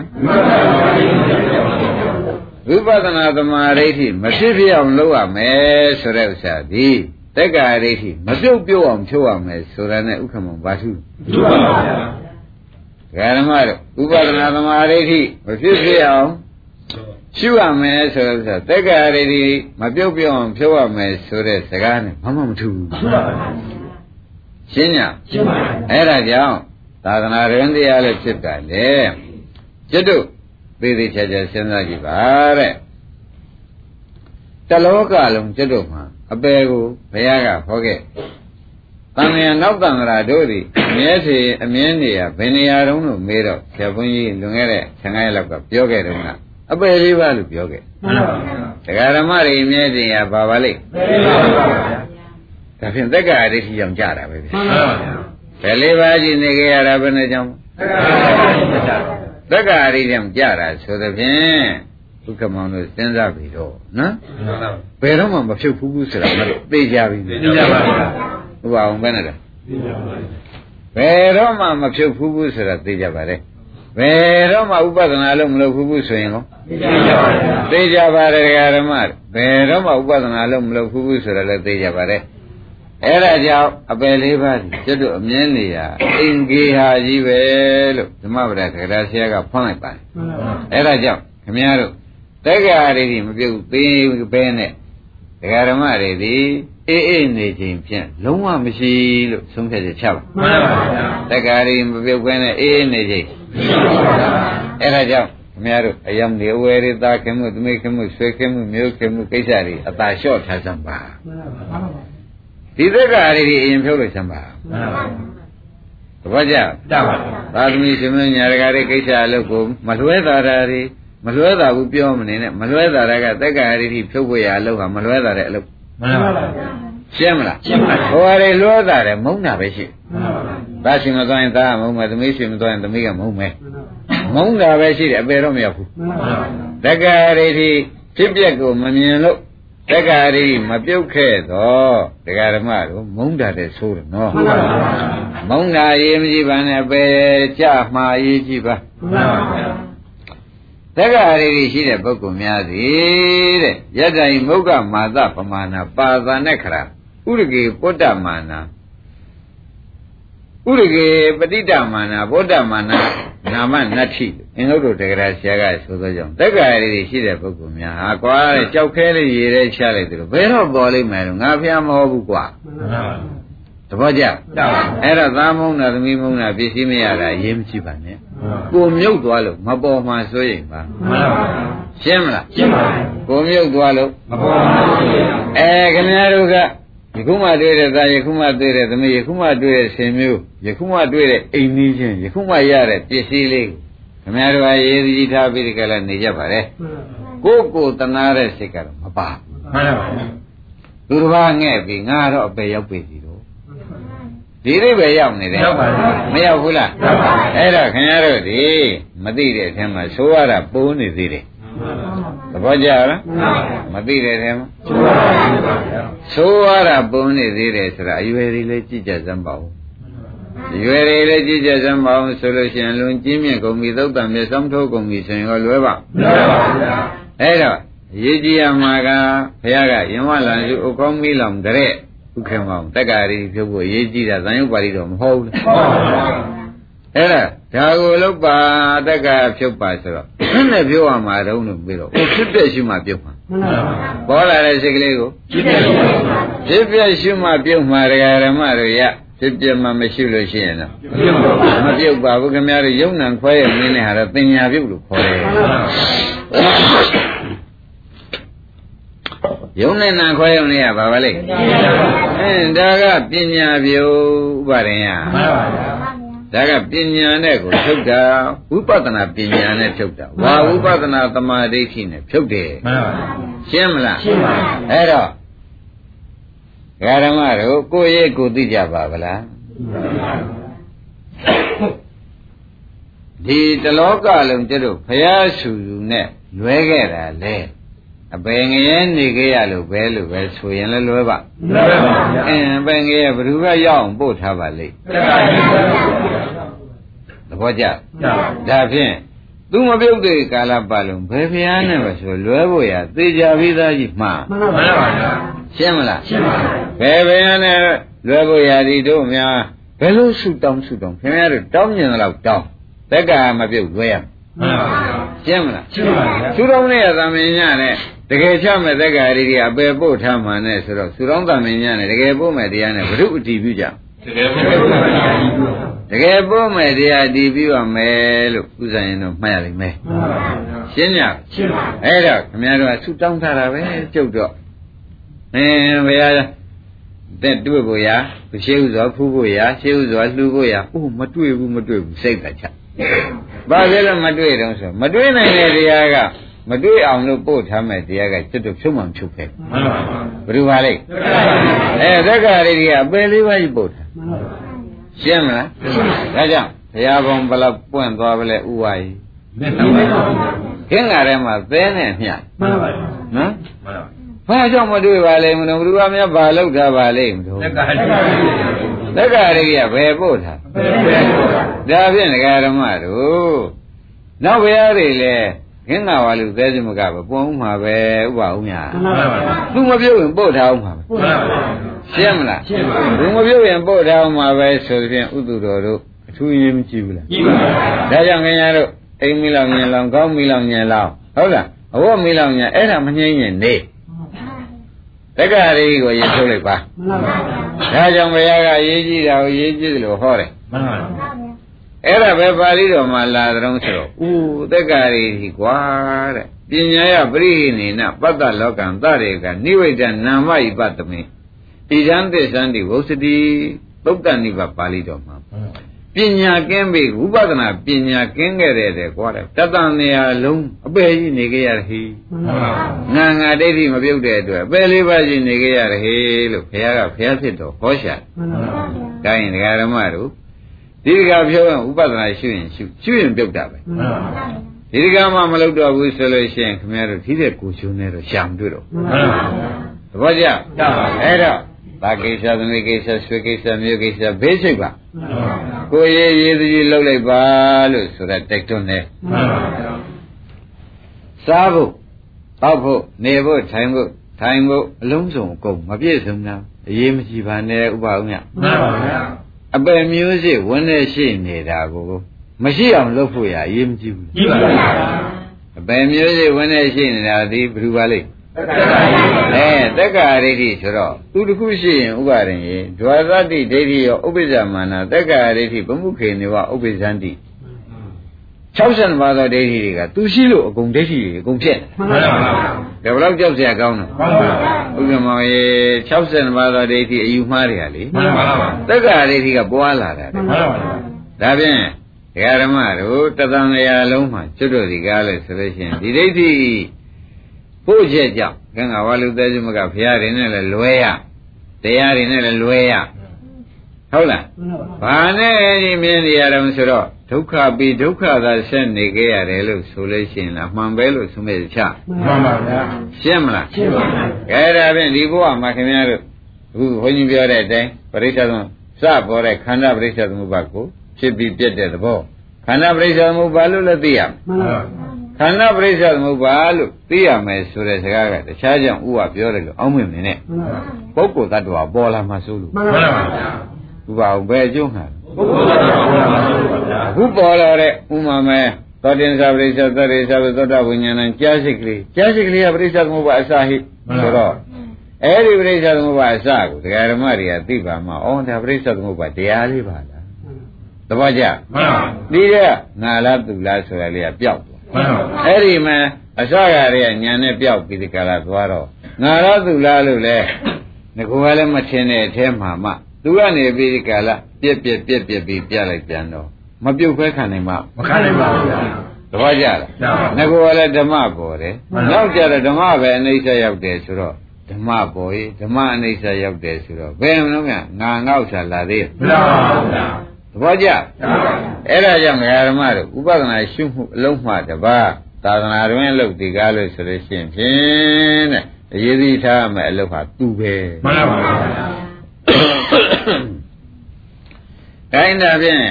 ဝိပဿနာသမာဓိဋ္ဌိမဖြစ်ပြအောင်လုပ်ရမယ်ဆိုတဲ့ဥစ္စာဒီတက္ကာဒိဋ္ဌိမပြုတ်ပြုတ်အောင်ဖြုတ်ရမယ်ဆိုတာနဲ့ဥက္ကမဘာထုဒုပါပါဗျာဓမ္မတို့ဥပဒနာသမာဓိဋ္ဌိမဖြစ်ဖြစ်အောင်ရှုရမယ်ဆိုတော့တက္ကရာရိဋ္ဌိမပြုတ်ပြုတ်အောင်ဖြုတ်ရမယ်ဆိုတဲ့စကားနဲ့ဘာမှမထူဘူးဒုပါပါရှင်းညရှင်းပါဗျာအဲ့ဒါကြောင့်သာသနာ့ရင်တရားလည်းဖြစ်တာလေကျွတ်တို့ သေသေးချာချာစဉ်းစားကြည့်ပါတဲ့တလောကလုံးကျွတ်တို့မှာအပေကိုဘုရားကဟောခဲ့တန်မြာနောက်တန်ဃာတို့သည်အမြဲစီအမြင်းနေရဘယ်နေရာတုံးလို့မေးတော့ဆရာဘုန်းကြီးလွန်ခဲ့တဲ့ဆယ်၅ရက်လောက်ကပြောခဲ့တုန်းကအပေလေးပါလို့ပြောခဲ့မှန်ပါပါဗျာတရားဓမ္မတွေအမြဲတည်းရပါပါလိမ့်သေပါပါဗျာဒါဖြင့်သက္ကာရိဋ္ဌိကြောင့်ကြတာပဲဗျမှန်ပါပါဗျာဘယ်လေးပါးရှိနေကြရတာဘယ်နဲ့ကြောင့်သက္ကာရိတိပါဗျာ သက္ကာရိကြောင့်ကြတာဆိုသဖြင့်ဒုက္ခမောင်တို့စဉ်းစားပြီးတော့နော်မှန်ပါပါဘယ်တော့မှမဖြုတ်ဘူးဘူးဆိုတာမလို့သိကြပြီသိကြပါဗျာဥပအောင်ပဲနဲ့လားသိကြပါဗျာဘယ်တော့မှမဖြုတ်ဘူးဘူးဆိုတာသိကြပါလေဘယ်တော့မှဥပဒနာလို့မလုပ်ဘူးဘူးဆိုရင်ရောသိကြပါဗျာသိကြပါတယ်ဓမ္မဘယ်တော့မှဥပဒနာလို့မလုပ်ဘူးဘူးဆိုတာလည်းသိကြပါတယ် အဲ့ဒါကြောင့်အပယ်လေးပါးကြီးကျွတ်တို့အမြင်နေရအင်္ဂေဟာကြီးပဲလို့ဓမ္မပဒကရာဆရာကဖွင့်လိုက်ပါတယ်မှန်ပါပါအဲ့ဒါကြောင့်ခင်ဗျားတို့တက်ကြရည်ဒီမပြုတ်သေးဘဲနဲ့ဒကာဓမ္မတွေဒီအေးအေးနေခြင်းဖြင့်လုံးဝမရှိလို့ဆုံးဖြတ်ချက်ချပါမှန်ပါဗျာတက်ကြရည်မပြုတ်ဘဲနဲ့အေးအေးနေခြင်းသိပါဗျာအဲ့ဒါကြောင့်ခင်ဗျားတို့အယံနေအဝယ်ရသားခင်မှုသမိခင်မှုဆွေခင်မှုမျိုးခင်မှုကိစ္စတွေအသာလျှော့ထားစမ်းပါမှန်ပါပါ ဒီတက်ကြရည်ဒီအရင်ဖြုတ်လို့စမ်းပါမှန်ပါပါသဘောကျတပါဗျာသာသမီရှင်မညာရကတွေကိစ္စအလုပ်ကိုမလွဲတာတာတွေမလွဲတာဘူးပြောမနေနဲ့မလွဲတာတာကတက္ကရာရိဖြုတ်ဖို့ရအလုပ်ကမလွဲတာတဲ့အလုပ်မှန်ပါပါရှင်းမလားရှင်းပါပြီဟိုဟာတွေလွဲတာတယ်မုန်းတာပဲရှိမှန်ပါပါသားရှင်မသွားရင်သားကမုန်းမယ်သမီးရှင်မသွားရင်သမီးကမုန်းမယ်မုန်းတာပဲရှိတယ်အပေတော့မရောက်ဘူးမှန်ပါပါတက္ကရာရိဖြစ်ပျက်ကိုမမြင်လို့ တက္ကရီမပြုတ်ခဲ့တော့တရားဓမ္မတို့မုန်းတာတဲ့ဆိုးတယ်နော်မှန်ပါဗျာမုန်းတာရေးမကြည့်ပါနဲ့ပဲကြမှားရေးကြည့်ပါမှန်ပါဗျာတက္ကရီတွေရှိတဲ့ပုဂ္ဂိုလ်များသည်တဲ့ယတ္တိုင်မုဂ္ဂမာသပမာဏပါသနဲ့ခရာဥရကေပုတ္တမာနာ ဥရကေပဋိတ္တမာနာဗုဒ္ဓမာနာနာမနတ္ထိအင်္ဂုတ္တတက္ကရာဆရာကဆိုသောကြောင့်တက္ကရီတွေရှိတဲ့ပုဂ္ဂိုလ်များဟာကွာတဲ့ကြောက်ခဲလေးရေတဲ့ချလိုက်တယ်လို့ဘယ်တော့ပေါ်လိမ့်မယ်လို့ငါဖျားမဟုတ်ဘူးကွာမှန်ပါဗျာသဘောကျတောက်ပါအဲ့တော့သားမုန်းတာသမီးမုန်းတာပစ္စည်းမရတာရေးမကြည့်ပါနဲ့ကိုမြုပ်သွားလို့မပေါ်မှစိုးရင်ပါမှန်ပါဗျာရှင်းမလားရှင်းပါပြီကိုမြုပ်သွားလို့မပေါ်ပါဘူးဗျာအဲခင်ဗျားတို့က ယခုမှတွေ့တဲ့သားယခုမှတွေ့တဲ့သမီးယခုမှတွေ့တဲ့ဆင်မျိုးယခုမှတွေ့တဲ့အိမ်နီးချင်းယခုမှရတဲ့ပစ္စည်းလေးကိုခင်ဗျားတို့ကရေးစည်းထားပြီးဒီကလည်းနေကြပါလေကိုယ့်ကိုယ်တနာတဲ့စိတ်ကတော့မပါဘူးမှန်ပါဗျာသူတစ်ပါးငဲ့ပြီးငါတော့အပေရောက်ပြီစီတော့ဒီလေးပဲရောက်နေတယ်ရောက်ပါဗျာမရောက်ဘူးလားရောက်ပါဗျာအဲ့တော့ခင်ဗျားတို့ဒီမသိတဲ့အထက်မှာဆိုရတာပိုးနေသေးတယ် သဘောကျလားမသိတဲ့အထက်မှာကျိုးပါဗျာဆိုရတာပုံနေသေးတယ်ဆိုတာအရွယ်တွေလည်းကြည့်ကြစမ်းပါဦးအရွယ်တွေလည်းကြည့်ကြစမ်းပါဦးဆိုလို့ရှိရင်လွန်ကျင်းမြင့်ကုန်ပြီသုတ်တံမြေဆောင်ထိုးကုန်ပြီဆိုရင်ရောလွယ်ပါမှန်ပါဗျာအဲ့တော့အရေးကြီးရမှာကဘုရားကယင်ဝလန်စုဥကောင်းမီလောင်တဲ့ဥခေမောင်တက္ကရီဖြုတ်ဖို့အရေးကြီးတာသံယုတ်ပါဠိတော်မဟုတ်ဘူးဟုတ်ပါဗျာအဲ့ဒါ ဒါကိုလောက်ပါတက္ကဖြုတ်ပါဆိုတော့နဲ့ပြောရမှာတုံးလို့ပြီးတော့ဟိုဖြစ်တဲ့ရှိမှပြုတ်မှာမှန်ပါဗျာပေါ်လာတဲ့စိတ်ကလေးကိုကြည့်တယ်ပါဖြစ်ပြရှိမှပြုတ်မှာတရားဓမ္မတို့ရဖြစ်ပြမှမရှိလို့ရှိရင်တော့ပြုတ်ပါမပြုတ်ပါဘူးခင်ဗျားတို့ယုံနံခွဲရမင်းနဲ့ဟာတော့တင်ညာပြုတ်လို့ခေါ်တယ်ယုံနဲ့နံခွဲရုံနဲ့ကဘာပါလဲအင်းဒါကပညာပြုတ်ဥပါရင်ရမှန်ပါဗျာ ဒါကပညာနဲ့ကိုဖြုတ်တာဝိပဿနာပညာနဲ့ဖြုတ်တာဝါဝိပဿနာသမာဓိရှိနဲ့ဖြုတ်တယ်မှန်ပါဗျာရှင်းမလားရှင်းပါပြီအဲ့တော့ဓမ္မတို့ကိုယ့်ရဲ့ကိုယ်သိကြပါဗလားဒီတလောကလုံးကျတို့ဘုရားရှုယူနဲ့လွဲခဲ့တာလေ အပင်ငရဲနေခဲ့ရလို့ပဲလို့ပဲဆိုရင်လည်းလွဲပါမှန်ပါဗျာအင်းအပင်ငရဲဘယ်သူကရောက်အောင်ပို့ထားပါလိမ့်တက္ကရီပါသဘောကျဗျာဒါဖြင့်သူမပြုတ်တဲ့ကာလပတ်လုံးဘယ်ဘုရားနဲ့ပဲဆိုလွဲဖို့ရသေချာပြီးသားကြီးမှားမှန်ပါဗျာရှင်းမလားရှင်းပါပြီဘယ်ဘယ်နဲ့လွယ်ဖို့ရာဒီတို့များဘယ်လိုဆုတောင်းဆုတောင်းခင်ဗျားတို့တောင်းမြင်တော့တောင်းတက်ကမပြုတ်လွယ်ရမှန်ပါဗျာရှင်းမလားရှင်းပါဗျာဆုတောင်းနဲ့သမင်ညနဲ့ တကယ်ချမဲ့တက်ကရီတွေအပယ်ပို့ထားမှနဲ့ဆိုတော့ဆုတောင်းသမင်ညနဲ့တကယ်ပို့မဲ့တရားနဲ့ဘုရုအတည်ပြုကြတကယ်ပါဗျာတကယ်ပို့မဲ့တရားအတည်ပြုရမယ်လို့ဥစ္စာရင်တော့မှတ်ရလိမ့်မယ်မှန်ပါဗျာရှင်းကြရှင်းပါအဲ့တော့ခင်ဗျားတို့ကဆုတောင်းထားတာပဲကြုတ်တော့အင်းဘုရားတဲ့တွေ့ဖို့ရာရှေးဥစွာဖူးဖို့ရာရှေးဥစွာလှူဖို့ရာအိုးမတွေ့ဘူးမတွေ့ဘူးစိတ်ကချဘာဖြစ်လို့မတွေ့တော့ဆိုမတွေ့နိုင်တဲ့တရားက မတွေ့အောင်လို့ပို့ထားမဲ့တရားကကျွတ်တုဖြုံးမှန်ဖြုတ်ခဲ့မှန်ပါဗျာဘယ်လိုပါလဲတက္ကရီအဲသက္ကာရီတွေကအပယ်လေးပါးကြီးပို့ထားမှန်ပါဗျာရှင်းမလားဒါကြောင့်ဘုရားဘုံဘလောက်ပွင့်သွားပလဲဥဝါကြီးမှန်ပါဗျာခင်းလာထဲမှာသဲနဲ့မျှမှန်ပါဗျာနော်မှန်ပါဘာကြောင့်မတွေ့ပါလဲမလို့ဘုရားများဘာလောက်ထားပါလဲမလို့တက္ကရီသက္ကာရိကဘယ်ပို့ထားဘယ်ပဲပေါ့လားဒါဖြင့်ဒကာဓမ္မတို့နောက်ဘုရားတွေလည်း ခင်းလာပါလို့သဲစမကပဲပုံမှာပဲဥပအောင်ညာမှန်ပါဗျာသူမပြုတ်ရင်ပို့ထားအောင်မှာပဲမှန်ပါဗျာရှင်းမလားရှင်းပါသူမပြုတ်ရင်ပို့ထားအောင်မှာပဲဆိုတဲ့ဥဒုတော်တို့အထူးရင်းမကြည့်ဘူးလားကြည့်ပါဗျာဒါကြောင့်ခင်ဗျားတို့အိမ်မီလောင်ညင်လောင်ကောင်းမီလောင်ညင်လောင်ဟုတ်လားအဝတ်မီလောင်ညင်အဲ့ဒါမငြိမ့်ရင်နေတက္ကရာကိုရင်ထုတ်လိုက်ပါမှန်ပါဗျာဒါကြောင့်ဘုရားကရေးကြည့်တာကိုရေးကြည့်တယ်လို့ဟောတယ်မှန်ပါဗျာ အဲ့ဒါပဲပါဠိတော်မှာလာတဲ့တော့ဆိုတော့ဦးတက္ကရာကြီးကွာတဲ့ပညာယပရိဟိနေနပတ္တလောကံတရေကနိဝိဒနာမဣပတ္တမေဣဒံသစ္ဆန္တိဝုစတိသုတ်တန်နိဗ္ဗာန်ပါဠိတော်မှာပညာကင်းပြီဝိပဿနာပညာကင်းခဲ့တဲ့တဲ့ကွာတဲ့တတန်နေရာလုံးအပေကြီးနေခဲ့ရဟိမှန်ပါဗျာငါငါဒိဋ္ဌိမပြုတ်တဲ့အတွက်အပေလေးပါးကြီးနေခဲ့ရဟိလို့ဘုရားကဘုရားဖြစ်တော်ဟောရှာတယ်မှန်ပါဗျာဒါရင်ဒကာဓမ္မတို့ ဒီဒကာပြောရင်ဥပဒနာရှုရင်ရှုရှုရင်ပြုတ်တာပဲမှန်ပါဗျာဒီကမှမလုပ်တော့ဘူးဆိုလို့ရှိရင်ခင်ဗျားတို့ဒီတဲ့ကိုချုံနေတော့ရှာမတွေ့တော့မှန်ပါဗျာသဘောကျကျပါပါအဲ့တော့ဘာကိစ္စသမီးကိစ္စဆွေကိစ္စမျိုးကိစ္စဘေးစိတ်ပါမှန်ပါဗျာကိုရေးရေးသူကြီးလှုပ်လိုက်ပါလို့ဆိုတော့တိုက်တွန်းတယ်မှန်ပါဗျာစားဖို့တောက်ဖို့နေဖို့ထိုင်ဖို့ထိုင်ဖို့အလုံးစုံအကုန်မပြည့်စုံတာအရေးမကြီးပါနဲ့ဥပအောင်ညမှန်ပါဗျာ အပယ်မျိုးစစ်ဝန်းနေရှိနေတာကိုမရှိအောင်လုပ်ဖို့ရအရေးမကြီးဘူးကြည့်ပါဗျာအပယ်မျိုးစစ်ဝန်းနေရှိနေတာဒီဘယ်သူပါလိမ့်တက္ကရာကြီးအဲတက္ကရာဒိဋ္ဌိဆိုတော့သူတစ်ခုရှိရင်ဥပါရင်ရေဒွါသတိဒိဋ္ဌိရောဥပ္ပဇ္ဇမာနာတက္ကရာဒိဋ္ဌိဗမှုခေနေဝဥပ္ပဇ္ဇန္တိ 60ပါးသောဒိဋ္ဌိတွေကသူရှိလို့အကုန်ဒိဋ္ဌိတွေအကုန်ဖြစ်မှန်ပါဗျာတယ်ဒါဘယ်တော့ကြောက်စရာကောင်းတော့မှန်ပါဗျာဥက္ကမောရေ60ပါးသောဒိဋ္ဌိအယူမှားတွေကလေမှန်ပါဗျာတက္ကရာဒိဋ္ဌိကပွားလာတာမှန်ပါဗျာဒါဖြင့်ဒကာဓမ္မတို့တသံရာလုံးမှာကျွတ်တို့ဒီကားလဲဆိုလို့ရှိရင်ဒီဒိဋ္ဌိဖို့ချက်ကြောင့်ကံကဝါလူသေးစုမကဘုရားတွေနဲ့လည်းလွဲရတရားတွေနဲ့လည်းလွဲရဟုတ်လားမှန်ပါဗျာဘာနဲ့ဒီမြင်နေရတော့ဆိုတော့ ဒုက္ခပြီးဒုက္ခသာဆက်နေခဲ့ရတယ်လို့ဆိုလို့ရှိရင်လားမှန်ပဲလို့ဆိုမဲ့ချမှန်ပါဗျာရှင်းမလားရှင်းပါဗျာကဲဒါဖြင့်ဒီဘဝမှာခင်ဗျားတို့အခုဘုန်းကြီးပြောတဲ့အတိုင်းပရိစ္ဆေသမစပေါ်တဲ့ခန္ဓာပရိစ္ဆေသမုပ္ပါကိုဖြစ်ပြီးပြတ်တဲ့သဘောခန္ဓာပရိစ္ဆေသမုပ္ပါလို့လည်းသိရမယ်မှန်ပါဗျာခန္ဓာပရိစ္ဆေသမုပ္ပါလို့သိရမယ်ဆိုတဲ့စကားကတခြားကြောင့်ဥပပြောတယ်လို့အောင်းမြင်နေနဲ့မှန်ပါဗျာပုဂ္ဂိုလ်တ attva ပေါ်လာမှဆိုလို့မှန်ပါဗျာဥပအောင်ဘယ်အကျိုးမှာ ပုဂ္ဂိုလ်တော်ဘုရားပါဗျာအခုပေါ်လာတဲ့ဥမာမဲသောတင်္သာပရိစ္ဆေသတ္တေသဗ္ဗသောတာဝိညာဏကြားစိတ်ကလေးကြားစိတ်ကလေးကပရိစ္ဆေသမုပ္ပါအစဟိဆိုတော့အဲ့ဒီပရိစ္ဆေသမုပ္ပါအစကိုဒကာဓမ္မတွေကသိပါမှာဩဒါပရိစ္ဆေသမုပ္ပါတရားလေးပါလားသဘောကျမှန်ပါဒီတဲ့ငါလားသူလားဆိုတာလေးကပျောက်သွားမှန်ပါဗျာအဲ့ဒီမှာအစကတည်းကညာနဲ့ပျောက်ပြီးဒီကလာသွားတော့ငါလားသူလားလို့လဲငါကလည်းမထင်တဲ့အထဲမှာမှ သူကနေပြီးဒီကလာပြက်ပြက်ပြက်ပြက်ပြီးပြလိုက်ပြန်တော့မပြုတ်ခွဲခံနိုင်မှမခံနိုင်ပါဘူးဗျာသဘောကျလားကျပါပါငါကလည်းဓမ္မပေါ်တယ်မှန်ပါနောက်ကြတော့ဓမ္မပဲအနိစ္စရောက်တယ်ဆိုတော့ဓမ္မပေါ်ရေးဓမ္မအနိစ္စရောက်တယ်ဆိုတော့ဘယ်မလို့ကငါငေါ့ချလာသေးမလားပါဗျာသဘောကျကျပါပါအဲ့ဒါကြောင့်ငါဓမ္မတို့ဥပဒနာရှုမှုအလုံးမှတပါးသာသနာတွင်လုပ်ဒီကားလို့ဆိုလို့ရှိရင်ဖြင့်တဲ့အရေးကြီးထားမယ်အလုပ်ဟာသူပဲမှန်ပါဗျာ ဒါရင်ဒါဖြင့်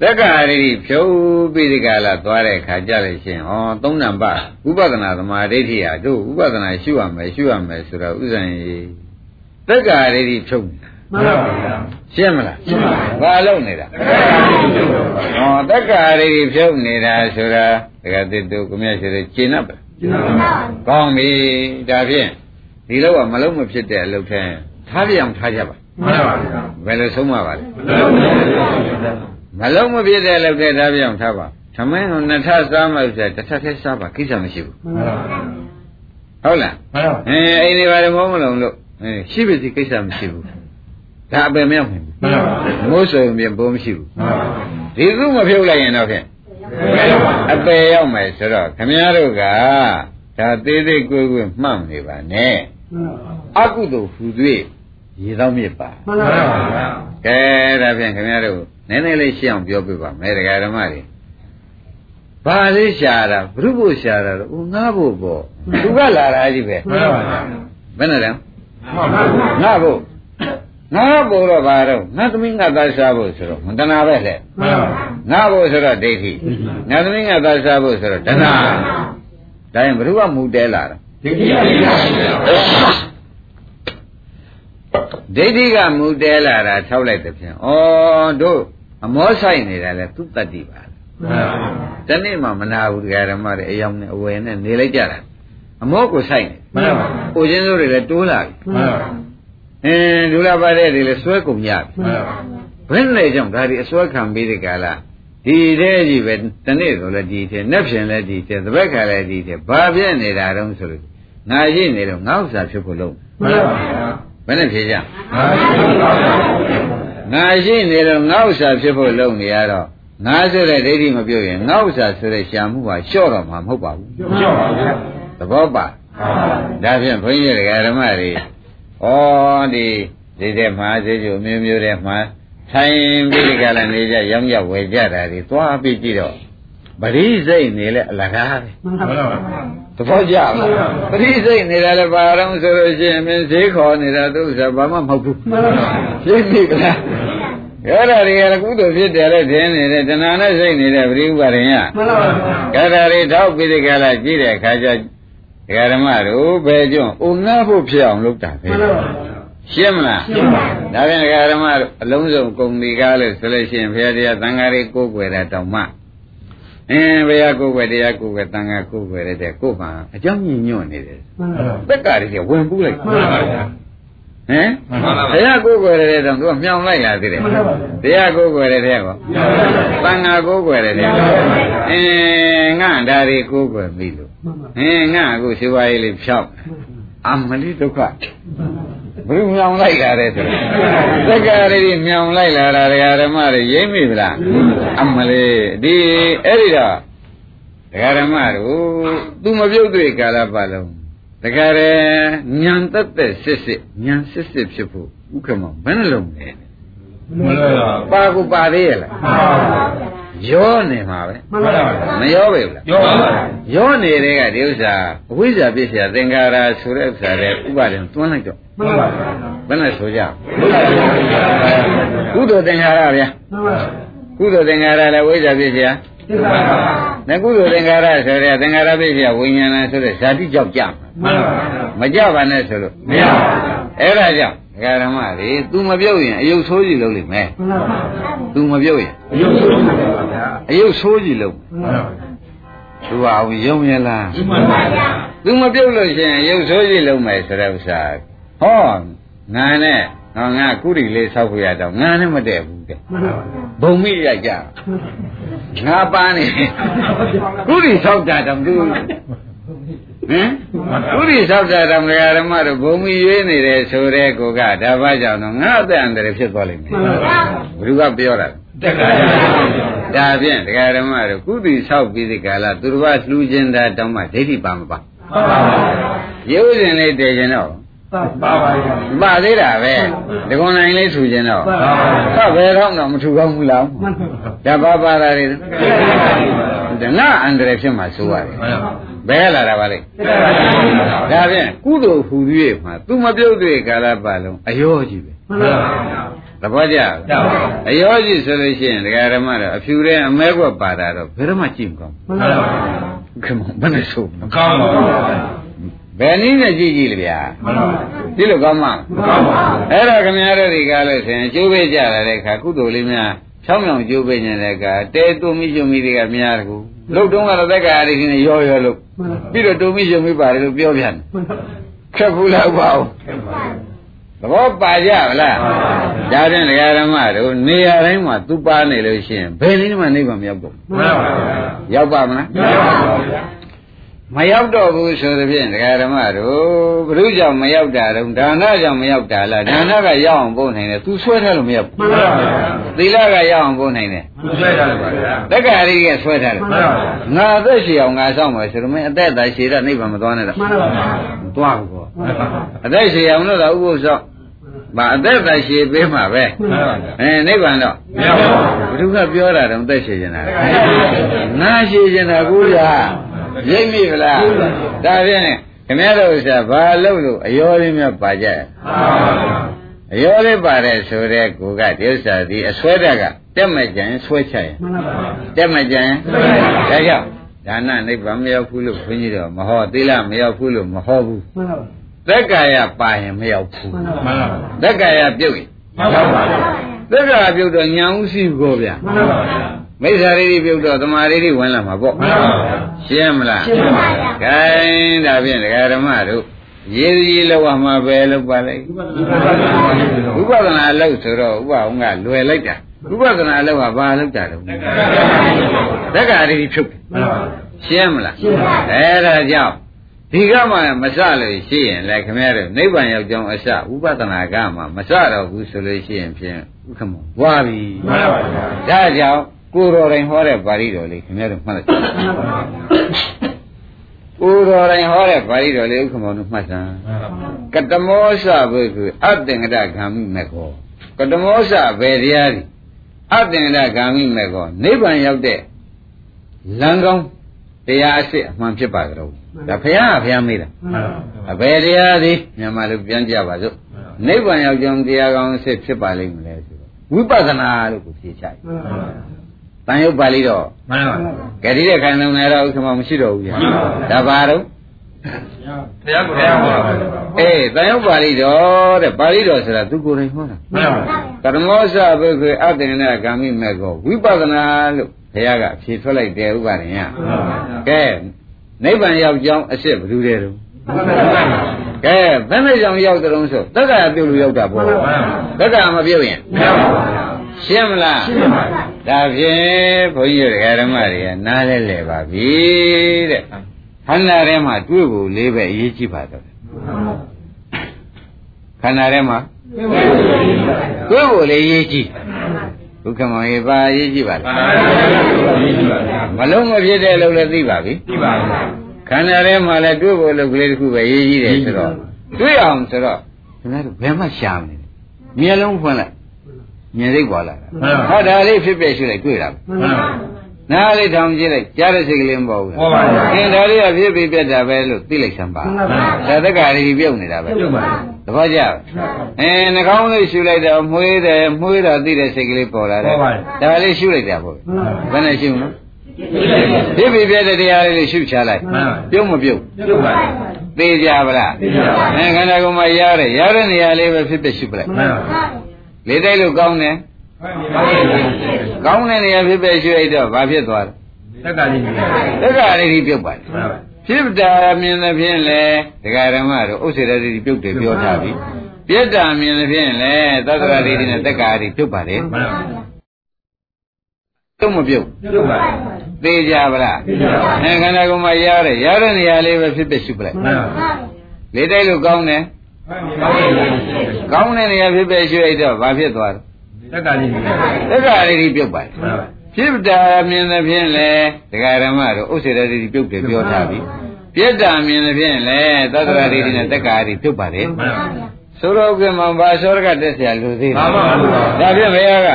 သက္ကာရိဖြုတ်ပြီးဒီကလာသွားတဲ့ခါကြလို့ရှိရင်ဩသုံးနံပါတ်ဥပဒနာသမာဓိဋ္ဌိဟာတို့ဥပဒနာရှုရမယ်ရှုရမယ်ဆိုတော့ဥစ္စာရင်သက္ကာရိဖြုတ်နေတာမှန်ပါဗျာရှင်းမလားရှင်းပါပြီဘာလုပ်နေတာတက္ကရာကြီးကျုပ်ပါဗျာဟောတက္ကရာတွေဖြုတ်နေတာဆိုတာတကယ်တည်းတို့ကမြတ်ရှိတယ်ကျင့်납ပါကျင်းပါကောင်းပြီဒါဖြင့်ဒီလောကမလုံးမဖြစ်တဲ့အလုပ်ထဲ ထားပြအောင်ထားကြပါမှန်ပါဗျာဘယ်လိုဆုံးမပါလဲလုံးဝမဖြစ်ပါဘူးဗျာမလုံးမဖြစ်တဲ့အလုပ်ထဲထားပြအောင်ထားပါသမင်းကိုနှစ်ထပ်စားမှဆိုတစ်ထပ်ထဲစားပါကိစ္စမရှိဘူးမှန်ပါဗျာဟုတ်လားမှန်ပါအဲအိမ်တွေဘာတွေမဟုတ်မလုံးလို့အဲရှိပါစီကိစ္စမရှိဘူးဒါအပင်မရောက်နိုင်ဘူးမှန်ပါဗျာမိုးစုံပြင်ဘိုးမရှိဘူးမှန်ပါဗျာဒီခုမဖြုတ်လိုက်ရင်တော့ဖြင့်အပေရောက်မယ်ဆိုတော့ခမည်းတော်ကဒါသေးသေးကိုယ်ကိုယ်မှတ်နေပါနဲ့အကုသိုလ်ဟူ၍ ရေတော့မြစ်ပါမှန်ပါဗျာကဲဒါဖြင့်ခမည်းတော်နည်းနည်းလေးရှင်းအောင်ပြောပြပါမယ်တရားဓမ္မတွေဘာလေးရှာတာဘုရုဖို့ရှာတာတော့ဦးငါဖို့ပေါ့သူကလာတာကြီးပဲမှန်ပါဗျာဘယ်နဲ့လဲမှန်ပါဗျာငါဖို့ငါဖို့တော့ဘာတော့ငါသမီးငါသားစားဖို့ဆိုတော့မတနာပဲလေမှန်ပါဗျာငါဖို့ဆိုတော့ဒိဋ္ဌိငါသမီးငါသားစားဖို့ဆိုတော့တဏှာဒါရင်ဘုရုကမူတဲလာတာဒီကိစ္စကြီးပါဗျာ ဒိဋ္ဌိကမူတဲလာတာထောက်လိုက်တဲ့ဖြင့်ဩတို့အမောဆိုင်နေတာလဲသူတတ္တိပါမှန်ပါဗျာတနေ့မှမနာဘူးတရားဓမ္မတွေအယောင်နဲ့အဝယ်နဲ့နေလိုက်ကြတာအမောကိုဆိုင်နေမှန်ပါဗျာကိုချင်းစိုးတွေလည်းတိုးလာပြီမှန်ပါဗျာအင်းဒုလာပါတဲ့တွေလည်းစွဲကုန်ကြပြီမှန်ပါဗျာဘယ်နဲ့ကြောင့်ဒါဒီအစွဲခံပြီးတဲ့ကာလဒီတဲ့ကြီးပဲတနေ့ဆိုလည်းဒီတဲ့နှစ်ဖြင်လည်းဒီတဲ့သဘက်ခါလည်းဒီတဲ့ဘာပြည့်နေတာတုံးဆိုလို့ငါရှိနေတော့ငါဥစ္စာဖြစ်ဖို့လုံးမှန်ပါဗျာ ဘယ်နဲ့ဖြေကြဟာရှိပါဗျာငါရှိနေတော့ငါဥစ္စာဖြစ်ဖို့လုံးနေရတော့ငါဆိုတဲ့ဒိဋ္ဌိမပြုတ်ရင်ငါဥစ္စာဆိုတဲ့ရှာမှုပါလျှော့တော့မှာမဟုတ်ပါဘူးရှင်းပါဗျာသဘောပါဟာဒါဖြင့်ဘုန်းကြီးတွေကဓမ္မတွေဩဒီဒီတဲ့မှာစေကျုံမျိုးမျိုးတဲ့မှာထိုင်ပြီးဒီကလာနေကြရောင်းကြဝယ်ကြတာတွေသွားပြီးကြည့်တော့ ပရိစိတ်နေလဲအလကားပဲမှန်ပါဗျာသဘောကျလားပရိစိတ်နေတာလည်းဘာတော့ဆိုလို့ရှိရင်မင်းဈေးခေါ်နေတာသူဥစ္စာဘာမှမဟုတ်ဘူးမှန်ပါဗျာရှင်းပြီလားအဲ့ဒါတွေကလည်းကုသိုလ်ဖြစ်တယ်လေထင်နေတဲ့တဏှာနဲ့စိတ်နေတဲ့ပရိဥပါရင်ရမှန်ပါဗျာကဒါတွေထောက်ပြီးဒီကလာကြည့်တဲ့အခါကျဒကာဓမ္မတို့ဘယ်ကျွန်းဥငှဖို့ဖြစ်အောင်လုပ်တာပဲမှန်ပါဗျာရှင်းမလားရှင်းပါပြီဒါပြန်ဒကာဓမ္မတို့အလုံးစုံကုံဒီကားလို့ဆိုလို့ရှိရင်ဘုရားတရားသံဃာတွေကိုးကွယ်တာတောင်မှ အင်းဘုရားကိုးကွယ်တရားကိုးကွယ်သံဃာကိုးကွယ်တဲ့တဲ့ကိုယ်မှာအကြောင်းညင်ညွတ်နေတယ်မှန်ပါဗျာသက်ကတွေဝင်ပူးလိုက်မှန်ပါဗျာဟမ်မှန်ပါဗျာတရားကိုးကွယ်တဲ့တောင်သူကမြောင်လိုက်လာသေးတယ်မှန်ပါဗျာတရားကိုးကွယ်တဲ့တဲ့ကောမှန်ပါဗျာသံဃာကိုးကွယ်တဲ့တဲ့မှန်ပါဗျာအင်းငါဒါတွေကိုးကွယ်ပြီလို့မှန်ပါအင်းငါအခုရှိပါရေးလေးဖြောက်အမလီဒုက္ခ ဘယ်လိုမြောင်လိုက်လာတဲ့ဆိုတော့သက္ကာရီမြောင်လိုက်လာတာဒကာဓမ္မတွေရိမ့်မိဗလားအမလေးဒီအဲ့ဒီတော့ဒကာဓမ္မတို့သူမပြုတ်တွေ့ကာလပတ်လုံးဒကာရညံတက်တဲ့စစ်စစ်ညံစစ်စစ်ဖြစ်ဖို့ဥက္ကမဘယ်နှလုံးလဲမှန်ပါဗျာပါကူပါသေးရဲ့လားမှန်ပါဗျာ ရောနေမှာပဲမှန်ပါဗျာမရောပဲဘူးလားရောပါဗျာရောနေတဲ့ကဒီဥစ္စာအဝိဇ္ဇာပြည့်စရာသင်္ကာရဆိုတဲ့ဥစ္စာတွေဥပါဒံသွန်းလိုက်တော့မှန်ပါဗျာဘယ်နဲ့ဆိုကြမှန်ပါဗျာကုသိုလ်သင်္ကာရဗျာမှန်ပါဗျာကုသိုလ်သင်္ကာရလည်းဝိဇ္ဇာပြည့်စရာသိပါဗျာနကုသိုလ်သင်္ကာရဆိုတဲ့သင်္ကာရပြည့်စရာဝိညာဏဆိုတဲ့ဇာတိကြောက်ကြမှာမှန်ပါဗျာမကြပါနဲ့ဆိုလို့မရပါဘူးအဲ့ဒါကြောင့် ဒကာဓမ္မတွေ तू မပြုတ်ရင်အယုတ်ဆိုးကြီးလုပ်လိမ့်မယ်မှန်ပါဗျာ तू မပြုတ်ရင်အယုတ်ဆုံးပါဗျာအယုတ်ဆိုးကြီးလုပ်မှန်ပါဗျာသူကအောင်ယုံရလားမှန်ပါဗျာသူမပြုတ်လို့ရှိရင်ရုပ်ဆိုးကြီးလုံးမယ်ဆိုတဲ့ဥစ္စာဟောငါနဲ့ငါငါကုရီလေးဆောက်ပြရတော့ငါနဲ့မတည့်ဘူးတဲ့မှန်ပါဗျာဘုံမိရိုက်ကြငါပန်းနေကုရီဆောက်တာတော့သူ ဟမ်ကုရီဆောက်တာတော့ငါဓမ္မတို့ဘုံမိရွေးနေတယ်ဆိုတဲ့ကိုကဒါဘာကြောင့်တော့ငါအသက်အန္တရာယ်ဖြစ်သွားလိမ့်မယ်မှန်ပါဗျာဘယ်သူကပြောတာလဲတက်ကြပါဗျာဒါဖြင့်တရားဓမ္မတို့ကုသိဆောက်ပြီးဒီကာလသူတော်ဘာလှူခြင်းတာတောင်းမှဒိဋ္ဌိပါမပါမှန်ပါဗျာရုပ်ရှင်လေးတည်ခြင်းတော့ ပါပါပါဗျာပါသေးတာပဲဒီကုန်းနိုင်လေးထူခြင်းတော့ပါပါပါဟာဘယ်တော့မှမထူကောင်းဘူးလားမှန်ပါဗျာဒါပါပါတာတွေဒါငါအန္တရာယ်ဖြစ်မှာဆိုရတယ်မှန်ပါဘယ်လာတာပါလဲဒါဖြင့်ကုသိုလ်ဟူ၍မှာသူမပြုတ်တွေ့ကာလပတ်လုံးအယောကြီးပဲမှန်ပါဗျာသဘောကျကျပါပါအယောကြီးဆိုလို့ရှိရင်ဒကာဓမ္မတော့အဖြူတဲ့အမဲကွက်ပါတာတော့ဘယ်တော့မှကြည့်မကောင်းမှန်ပါဗျာဘူးခင်ဗျဘယ်နဲ့ဆိုမကောင်းပါဘူးဗျာ ဘယ်နည်းနဲ့ကြည့်ကြည့်လေဗျာမှန်ပါဗျာဒီလိုကောင်းမှာမကောင်းပါဘူးအဲ့တော့ခင်ဗျားတို့ဒီကားလို့ဆိုရင်ကျိုးပေးကြလာတဲ့အခါကုသိုလ်လေးများချောင်းမြောင်ကျိုးပေးနေတဲ့အခါတဲတုံမိကျုံမိတွေကများတကူလုတ်တုံးကတော့သက်္ကာရီနဲ့ရောရောလို့မှန်ပါပြီးတော့တုံမိကျုံမိပါတယ်လို့ပြောပြန်တယ်မှန်ပါခက်ဘူးလားပေါ့သဘောပါကြဗလားဒါဖြင့်ဒကာဓမ္မတို့နေရာတိုင်းမှာသူပါနေလို့ရှိရင်ဘယ်နည်းမှနိဗ္ဗာန်မရောက်တော့မှန်ပါဗျာရောက်ပါမလားမရပါဘူးဗျာ မရောက်တော့ဘူးဆိုသဖြင့်ဒကာဓမ္မတို့ဘုရုကြောင့်မရောက်တာတော့ဒါနကြောင့်မရောက်တာလားဒါနကရောက်အောင်ပို့နိုင်တယ်သူဆွဲထားလို့မရောက်မှန်ပါဗျာဘူးသီလကရောက်အောင်ပို့နိုင်တယ်သူဆွဲထားတယ်ပါဗျာတက္ကရီကဆွဲထားတယ်မှန်ပါဗျာငါအသက်ရှည်အောင်ငါဆောင်မယ်ဆိုတော့မင်းအသက်သာရှည်တော့နိဗ္ဗာန်မသွားနဲ့တော့မှန်ပါဗျာမသွားဘူးကောမှန်ပါဗျာအသက်ရှည်အောင်လို့တော့ဥပုသ်ဆောင်မအသက်သာရှည်ပေးမှာပဲမှန်ပါဗျာအဲနိဗ္ဗာန်တော့မရပါဘူးဘုရားကပြောတာတော့အသက်ရှည်နေတာငါရှည်နေတာကိုရ ရိပ်မိဗလားဒါဖြင့်ခင်ဗျားတို့ဥစ္စာဘာလို့လို့အယောလေးများပါကြရဲ့မှန်ပါဗျာအယောလေးပါတယ်ဆိုတဲ့ကိုကဒီဥစ္စာဒီအစွဲတက်ကတက်မဲ့ကြရင်ဆွဲချရင်မှန်ပါဗျာတက်မဲ့ကြရင်ဒါကြောင့်ဒါနနိဗ္ဗာန်မရောက်ဘူးလို့ခွင့်ကြီးတော့မဟောသီလမရောက်ဘူးလို့မဟောဘူးမှန်ပါဗျာသက်ကာယပါရင်မရောက်ဘူးမှန်ပါဗျာသက်ကာယပြုတ်ရင်မှန်ပါဗျာသက်ကာယပြုတ်တော့ညာဥရှိကိုဗျာမှန်ပါဗျာ မိစ္ဆာရိတိပြုတ်တော့သမာရိတိဝင်လာမှာပေါ့မှန်ပါဗျာရှင်းမလားရှင်းပါဗျာဂိုင်းဒါဖြင့်ဒကာဓမ္မတို့ရေးကြီးလောက်မှာပဲလောက်ပါလိုက်ဥပဒနာလောက်ဆိုတော့ဥပအောင်ကလွယ်လိုက်တာဥပဒနာလောက်ကဘာလောက်တာတော့သက်ကာရိတိဖြုတ်တယ်မှန်ပါဗျာရှင်းမလားရှင်းပါအဲဒါကြောင့်ဒီကမှမစလို့ရှိရင်လည်းခင်ဗျားတို့နိဗ္ဗာန်ရောက်ကြောင်းအစဥပဒနာကမှမစတော့ဘူးဆိုလို့ရှိရင်ဖြင့်ဥက္ကမဝါပြီမှန်ပါဗျာဒါကြောင့် ကိုယ်တော်တိုင်ဟောတဲ့ပါဠိတော်လေးခင်ဗျားတို့မှတ်လိုက်မှန်ပါဗျာကိုယ်တော်တိုင်ဟောတဲ့ပါဠိတော်လေးဥက္ကမတို့မှတ်စမ်းကတမောစဘုကုအတ္တင်္ဂဒဂာမိမေခောကတမောစဘယ်တရားဒီအတ္တင်္ဂဒဂာမိမေခောနိဗ္ဗာန်ရောက်တဲ့လမ်းကောင်းတရားအစ်စ်အမှန်ဖြစ်ပါကြတော့ဒါဘုရားကဘုရားမေးတာအဘယ်တရားသည်မြန်မာလူပြန်ကြပါစို့နိဗ္ဗာန်ရောက်ကြောင်းတရားကောင်းအစ်စ်ဖြစ်ပါလိမ့်မလဲဆိုတော့ဝိပဿနာလို့ကိုဖြေချလိုက် တန်ရုပ်ပါဠိတော့မှန်ပါဗျာကတိတဲ့ခံလုံးလည်းတော့ဥက္ကမမရှိတော့ဘူးဗျာဒါပါတော့ဘုရားကိုယ်တော်ဟောတာမှန်ပါအေးတန်ရုပ်ပါဠိတော်တဲ့ပါဠိတော်ဆိုတာသူကိုယ်တိုင်ဟောတာပါကရမောစဘုခေအတ္တနာဂ ामि မေကောဝိပဿနာလို့ဘုရားကဖြေထွက်လိုက်တယ်ဥပါဒင်ယကဲနိဗ္ဗာန်ရောက်ကြောင်းအစ်စ်ဘယ်သူတဲ့တော့ကဲဘယ်နဲ့ကြောင့်ရောက်တဲ့တုံးဆိုတက္ကရာပြုတ်လို့ရောက်တာပေါ့တက္ကရာမပြုတ်ရင်မရပါဘူးဗျာ ရှင်းမလားရှင်းပါဗျာဒါဖြင့်ဘုန်းကြီးတို့ဓမ္မတွေကနားလဲလဲပါပြီတဲ့ခန္ဓာထဲမှာတွေ့ဖို့လေးပဲအရေးကြီးပါတော့ခန္ဓာထဲမှာတွေ့ဖို့လေးအရေးကြီးဒုက္ခမောင်ရေပါအရေးကြီးပါမှလားန်ပါဗျာမလုံးမဖြစ်တဲ့လို့လည်းသိပါပြီဒီပါဗျာခန္ဓာထဲမှာလည်းတွေ့ဖို့လို့ကလေးတစ်ခုပဲအရေးကြီးတယ်ဆိုတော့တွေ့အောင်ဆိုတော့ခင်ဗျားတို့ဘယ်မှရှာမနေနဲ့မျက်လုံးဖွင့်လိုက် မြင်စိတ်ပေါ်လာတာဟောဒါလေးဖြစ်ဖြစ်ရှိလိုက်တွေ့တာပဲမှန်ပါနားလေးထောင်ကြည့်လိုက်ကြားတဲ့စိတ်ကလေးမပေါ်ဘူးဟောပါဗျာအင်းဒါလေးကဖြစ်ပြီးပြတ်တာပဲလို့သိလိုက်စမ်းပါဒါတက္ကရာကြီးပြုတ်နေတာပဲပြုတ်ပါဗျာသဘောကျလားအင်းနှာခေါင်းလေးရှူလိုက်တော့မှုေးတယ်မှုေးတော့သိတဲ့စိတ်ကလေးပေါ်လာတယ်ပေါ်ပါတယ်ဒါလေးရှူလိုက်တာပေါ့ဘယ်နဲ့ရှူနော်ပြုတ်ပါဖြစ်ပြီးပြတ်တဲ့တရားလေးရှူချလိုက်မှန်ပါပြုတ်မပြုတ်ပြုတ်ပါဗျာသိကြပါလားသိကြပါအဲခန္ဓာကိုယ်မှာရတဲ့ရတဲ့နေရာလေးပဲဖြစ်ဖြစ်ရှုပလိုက်မှန်ပါ လေတိုက်လို့ကောင်းတယ်ကောင်းတဲ့နေရာဖြစ်ဖြစ်ရှုလိုက်တော့ဘာဖြစ်သွားလဲတက္ကကြီးနေတယ်တက္ကရာရီပြုတ်ပါတယ်မှန်ပါဖြစ်တာမြင်တဲ့ဖြင့်လေဒကာရမတို့ဥစ္စေရတိပြုတ်တယ်ပြောထားပြီပြက်တာမြင်တဲ့ဖြင့်လေသတ္တရာရီနဲ့တက္ကရာရီပြုတ်ပါတယ်မှန်ပါပြုတ်မပြုတ်ပြုတ်ပါသိကြပါလားသိကြပါအဲခန္ဓာကိုယ်မှာရတဲ့ရတဲ့နေရာလေးပဲဖြစ်ဖြစ်ရှုပလိုက်မှန်ပါလေတိုက်လို့ကောင်းတယ် ကောင်းတဲ့နေရာဖြစ်ဖြစ်ရှုလိုက်တော့ဘာဖြစ်သွားလဲ တက္ကကြီးနေတယ် တက္ကရာရီပြုတ်ပါတယ် မှန်ပါ ဖြစ်တာမြင်တဲ့ဖြင့်လေဒကာရမတို့ဥစ္စေရတိပြုတ်တယ်ပြောထားပြီပြက်တာမြင်တဲ့ဖြင့်လေသတ္တရာရီနဲ့တက္ကရာရီပြုတ်ပါတယ် မှန်ပါ ဆိုတော့ကမှဘာသောရကတက်เสียလူသေး မှန်ပါဘူး ဒါဖြင့်ဘုရားက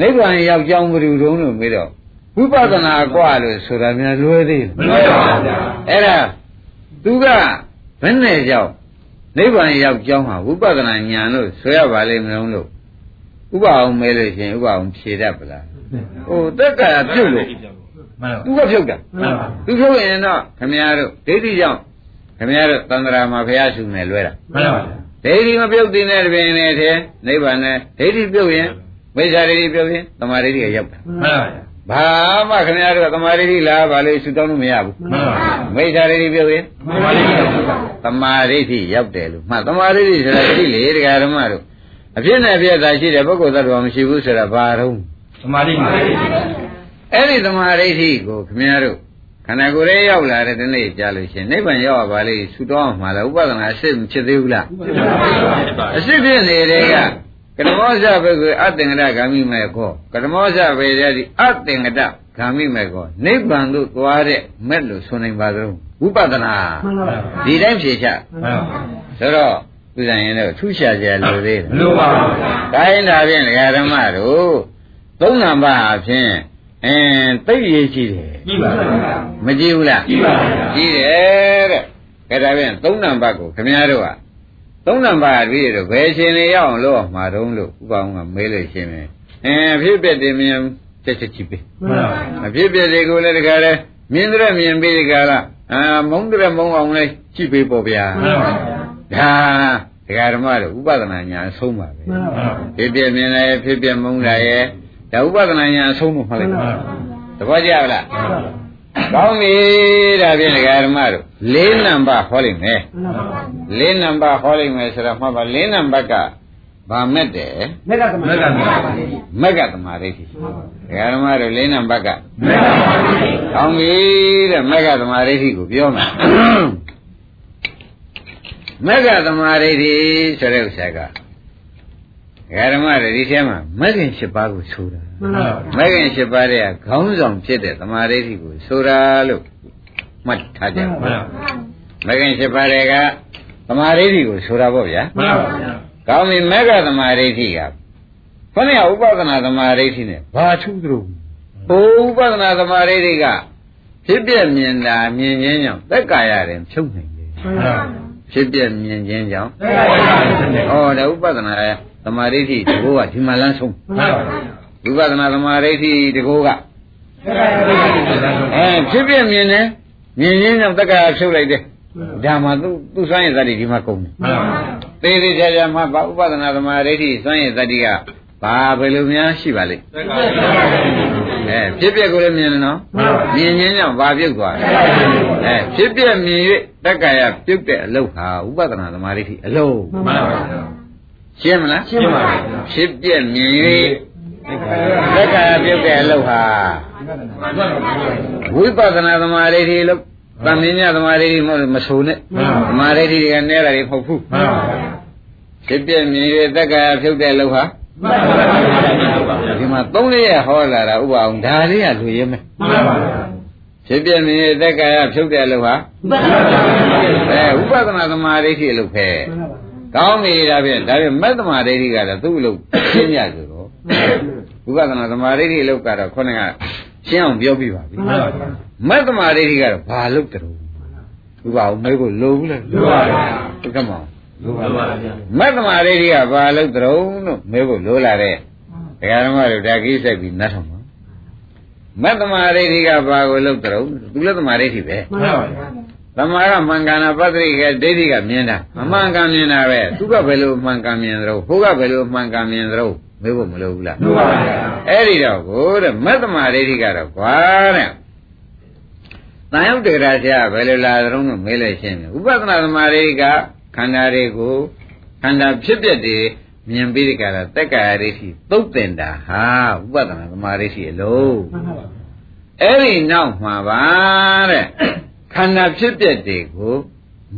နိဗ္ဗာန်ရောက်ကြောင်းဘယ်သူတုံးလို့မေးတော့ဝိပဿနာกว่าလို့ဆိုတာများလွယ်သေး မလွယ်ပါဘူးဗျာ အဲ့ဒါသူကဘယ်နဲ့ကြောင့် နိဗ္ဗာန်ရောက်ကြောင်းဟာဝိပဿနာဉာဏ်လို့ဆိုရပါလိမ့်မလို့လို့ဥပအောင်မဲလို့ရှိရင်ဥပအောင်ဖြေတတ်ပလားဟိုတက်ကရာပြုတ်လို့မှန်ပါသူကဖြုတ်တာမှန်ပါသူဖြုတ်ရင်တော့ခမည်းတော်ဒိဋ္ဌိကြောင့်ခမည်းတော်သန္တရာမှာဘုရားရှုနေလွဲတာမှန်ပါဒိဋ္ဌိမပြုတ်တဲ့နဲ့တပင်နဲ့ထဲနိဗ္ဗာန်နဲ့ဒိဋ္ဌိပြုတ်ရင်မိစ္ဆာဒိဋ္ဌိပြုတ်ရင်သမာဓိဋ္ဌိကရောက်တာမှန်ပါ ဘာမှခင်ဗျားတို့ကသမာဓိဋ္ဌိလားဘာလို့ရှုတောင်းလို့မရဘူးမှန်ပါမိစ္ဆာဒိဋ္ဌိပြုတ်ရင်မှန်ပါလိမ့်မယ်သမာဓိဋ္ဌိရောက်တယ်လို့မှတ်သမာဓိဋ္ဌိဆိုတာရှိလေတရားဓမ္မတို့အဖြစ်နဲ့အဖြစ်သာရှိတယ်ပုဂ္ဂိုလ်သတ္တဝါမရှိဘူးဆိုတာဘာတော့သမာဓိနေတယ်အဲ့ဒီသမာဓိဋ္ဌိကိုခင်ဗျားတို့ခန္ဓာကိုယ်ရဲ့ရောက်လာတဲ့ဒီနေ့ကြားလို့ရှိရင်နိဗ္ဗာန်ရောက်ရပါလေရှုတောင်းမှာလားဥပဒနာအစစ်မဖြစ်သေးဘူးလားအစစ်ဖြစ်နေတဲ့က ကဓမောဇဘကုအတ္တင်္ဂတဂာမိမေခောကဓမောဇဘေရတိအတ္တင်္ဂတဂာမိမေခောနိဗ္ဗာန်သို့သွားတဲ့မက်လို့ဆိုနိုင်ပါသလုံးဝိပဿနာဒီတိုင်းဖြေချမှန်ပါဆိုတော့သူဆိုင်ရင်တော့ထူးရှားကြလို့သေးတယ်မလိုပါဘူးဗျာဒါရင်ဒါဖြင့်ဒကာဓမ္မတို့သုံးနံပါတ်အဖြစ်အင်းသိရေးရှိတယ်ကြည့်ပါဗျာမကြည့်ဘူးလားကြည့်ပါဗျာကြည့်တယ်တဲ့ကဲဒါဖြင့်သုံးနံပါတ်ကိုခင်ဗျားတို့က သုံးနံပါတ်ပြီးတော့ဘယ်ရှင်နေရအောင်လုပ်အောင်မှာတုံးလို့ဥပအောင်ကမေးလို့ရှင်းမယ်အင်းဖြစ်ပြတယ်မြင်ချက်ချက်ကြည့်ပေးမှန်ပါအဖြစ်ပြတယ်ကိုလည်းတခါလဲမြင်တဲ့မြင်ပြီးဒီကလာအာမုန်းတဲ့မုန်းအောင်လဲကြည့်ပေးပေါ့ဗျာမှန်ပါဒါဒကာဓမ္မတို့ဥပဒနာညာအဆုံးပါပဲမှန်ပါဖြစ်ပြမြင်တယ်ဖြစ်ပြမုန်းတာရဲ့ဒါဥပဒနာညာအဆုံးလို့မှတ်လိုက်မှန်ပါသဘောကျလား ကောင်းပြီဒါဖြင့်ဒကာဓမ္မတို့လေးနံပါတ်ဟောလိုက်မယ်လေးနံပါတ်ဟောလိုက်မယ်ဆိုတော့မှတ်ပါလေးနံပါတ်ကဗာမက်တယ်မက်ကသမက်ကသမမက်ကသမာဓိရှိဒကာဓမ္မတို့လေးနံပါတ်ကက်ကသမကောင်းပြီတဲ့မက်ကသမာဓိရှိကိုပြောမယ်မက်ကသမာဓိရှိဆိုတဲ့ဥစ္စာက ဒကာဓမ္မတို့ဒီထဲမှာမက်ကင်၈ပါးကိုဆိုတာမှန်ပါမဂ္ဂင်၈ပါးတဲ့ခေါင်းဆောင်ဖြစ်တဲ့သမာဓိဋ္ဌိကိုဆိုတာလို့မှတ်ထားကြပါမှန်ပါမဂ္ဂင်၈ပါးတဲ့ကသမာဓိဋ္ဌိကိုဆိုတာပေါ့ဗျာမှန်ပါဗျာကောင်းပြီမဂ္ဂသမာဓိဋ္ဌိကခொနည်းဥပဒနာသမာဓိဋ္ဌိနဲ့ဘာထူးသလိုဟိုဥပဒနာသမာဓိဋ္ဌိကဖြစ်ပြမြင်တာမြင်ခြင်းကြောင့်သက်ကာယရင်ဖြုတ်နိုင်တယ်မှန်ပါဗျာ ဖြစ်ပြမြင်ခြင်းကြောင့်သက်ကာယဖြစ်တယ်ဩဒါဥပဒနာရဲ့သမာဓိဋ္ဌိတကောကဒီမှာလမ်းဆုံးမှန်ပါဗျာဝိပဿနာသမာဓိဋ္ဌိတကောကသက်ကာယဖြစ်တယ်အဲဖြစ်ပြမြင်တယ်မြင်ခြင်းကြောင့်သက်ကာယဖြုတ်လိုက်တယ်ဒါမှသူသူစွမ်းရည်သတ္တိဒီမှာကုန်တယ်မှန်ပါဗျာသေးသေးချာချာမှဘာဥပဒနာသမာဓိဋ္ဌိစွမ်းရည်သတ္တိက ဘာဘယ်လိုများရှိပါလိမ့်သက်ကာယဖြစ်တယ်အဲဖြစ်ပြကိုလည်းမြင်တယ်နော်မှန်ပါဗျာမြင်ခြင်းကြောင့်ဘာပြုတ်သွားလဲအဲဖြစ်ပြမြင်၍တက္ကရာပြုတ်တဲ့အလုပ်ဟာဥပဒနာသမာဓိဋ္ဌိအလုပ်မှန်ပါဗျာရှင်းမလားရှင်းပါပြီဖြစ်ပြမြင်၍တက္ကရာပြုတ်တဲ့အလုပ်ဟာဝိပဿနာသမာဓိဋ္ဌိအလုပ်သံမြင်ညသမာဓိဋ္ဌိမဟုတ်လို့မဆိုနဲ့မှန်ပါသမာဓိဋ္ဌိတွေကနဲတာတွေမဟုတ်ဘူးမှန်ပါဗျာဖြစ်ပြမြင်၍တက္ကရာပြုတ်တဲ့အလုပ်ဟာ မှန်ပါဗျာဒီမှာသုံးလေးရဟောလာတာဥပအောင်ဒါလေးကလူရဲမယ်မှန်ပါဗျာဖြစ်ပြမြင်၍တက္ကရာပြုတ်တဲ့အလုပ်ဟာမှန်ပါဗျာအဲဥပဒနာသမာဓိဋ္ဌိအလုပ်ပဲကောင်းနေတာဖြင့်ဒါဖြင့်မက်သမာဓိဋ္ဌိကတော့သူ့အလုပ်ရှင်းရဆိုတော့ဥပဒနာသမာဓိဋ္ဌိအလုပ်ကတော့ခေါင်းကရှင်းအောင်ပြောပြပါပြီမှန်ပါဗျာမက်သမာဓိဋ္ဌိကတော့ဘာလုပ်တယ်လို့ဥပအောင်မဲကိုလိုဘူးလားလိုပါဗျာဒီကမောင် လိုပါဗျာမက်သမာဓိဋ္ဌိကဘာလုပ်တယ်လို့မဲကိုလိုလာတဲ့ဒကာဓမ္မတို့ဒါကိစ္စပြီးနတ်ထောင်ပါမက်သမာဓိဋ္ဌိကဘာကိုလုပ်တယ်လို့သူလည်းသမာဓိဋ္ဌိပဲမှန်ပါဗျာသမာကမှန်ကန်တာပတ္တိကဒိဋ္ဌိကမြင်တာအမှန်ကန်မြင်တာပဲသူကဘယ်လိုမှန်ကန်မြင်သလဲဟိုကဘယ်လိုမှန်ကန်မြင်သလဲမေးဖို့မလိုဘူးလားလိုပါဗျာအဲ့ဒီတော့ကိုတဲ့မတ္တမဒိဋ္ဌိကတော့ကွာတဲ့တန်ရုပ်တေရာဆရာဘယ်လိုလာသလုံးလို့မေးလိုက်ရှင်းတယ်ဥပဒနာသမာဓိဋ္ဌိက ခန္ဓာတွေကိုခန္ဓာဖြစ်ပျက်တွေမြင်ပြီးဒီကရာတက်ကာယဒိဋ္ဌိသုတ်တင်တာဟာဥပဒနာသမာဓိဋ္ဌိအလုံးမှန်ပါဗျာအဲ့ဒီနောက်မှာပါတဲ့ခန္ဓာဖြစ်ပျက်တွေကို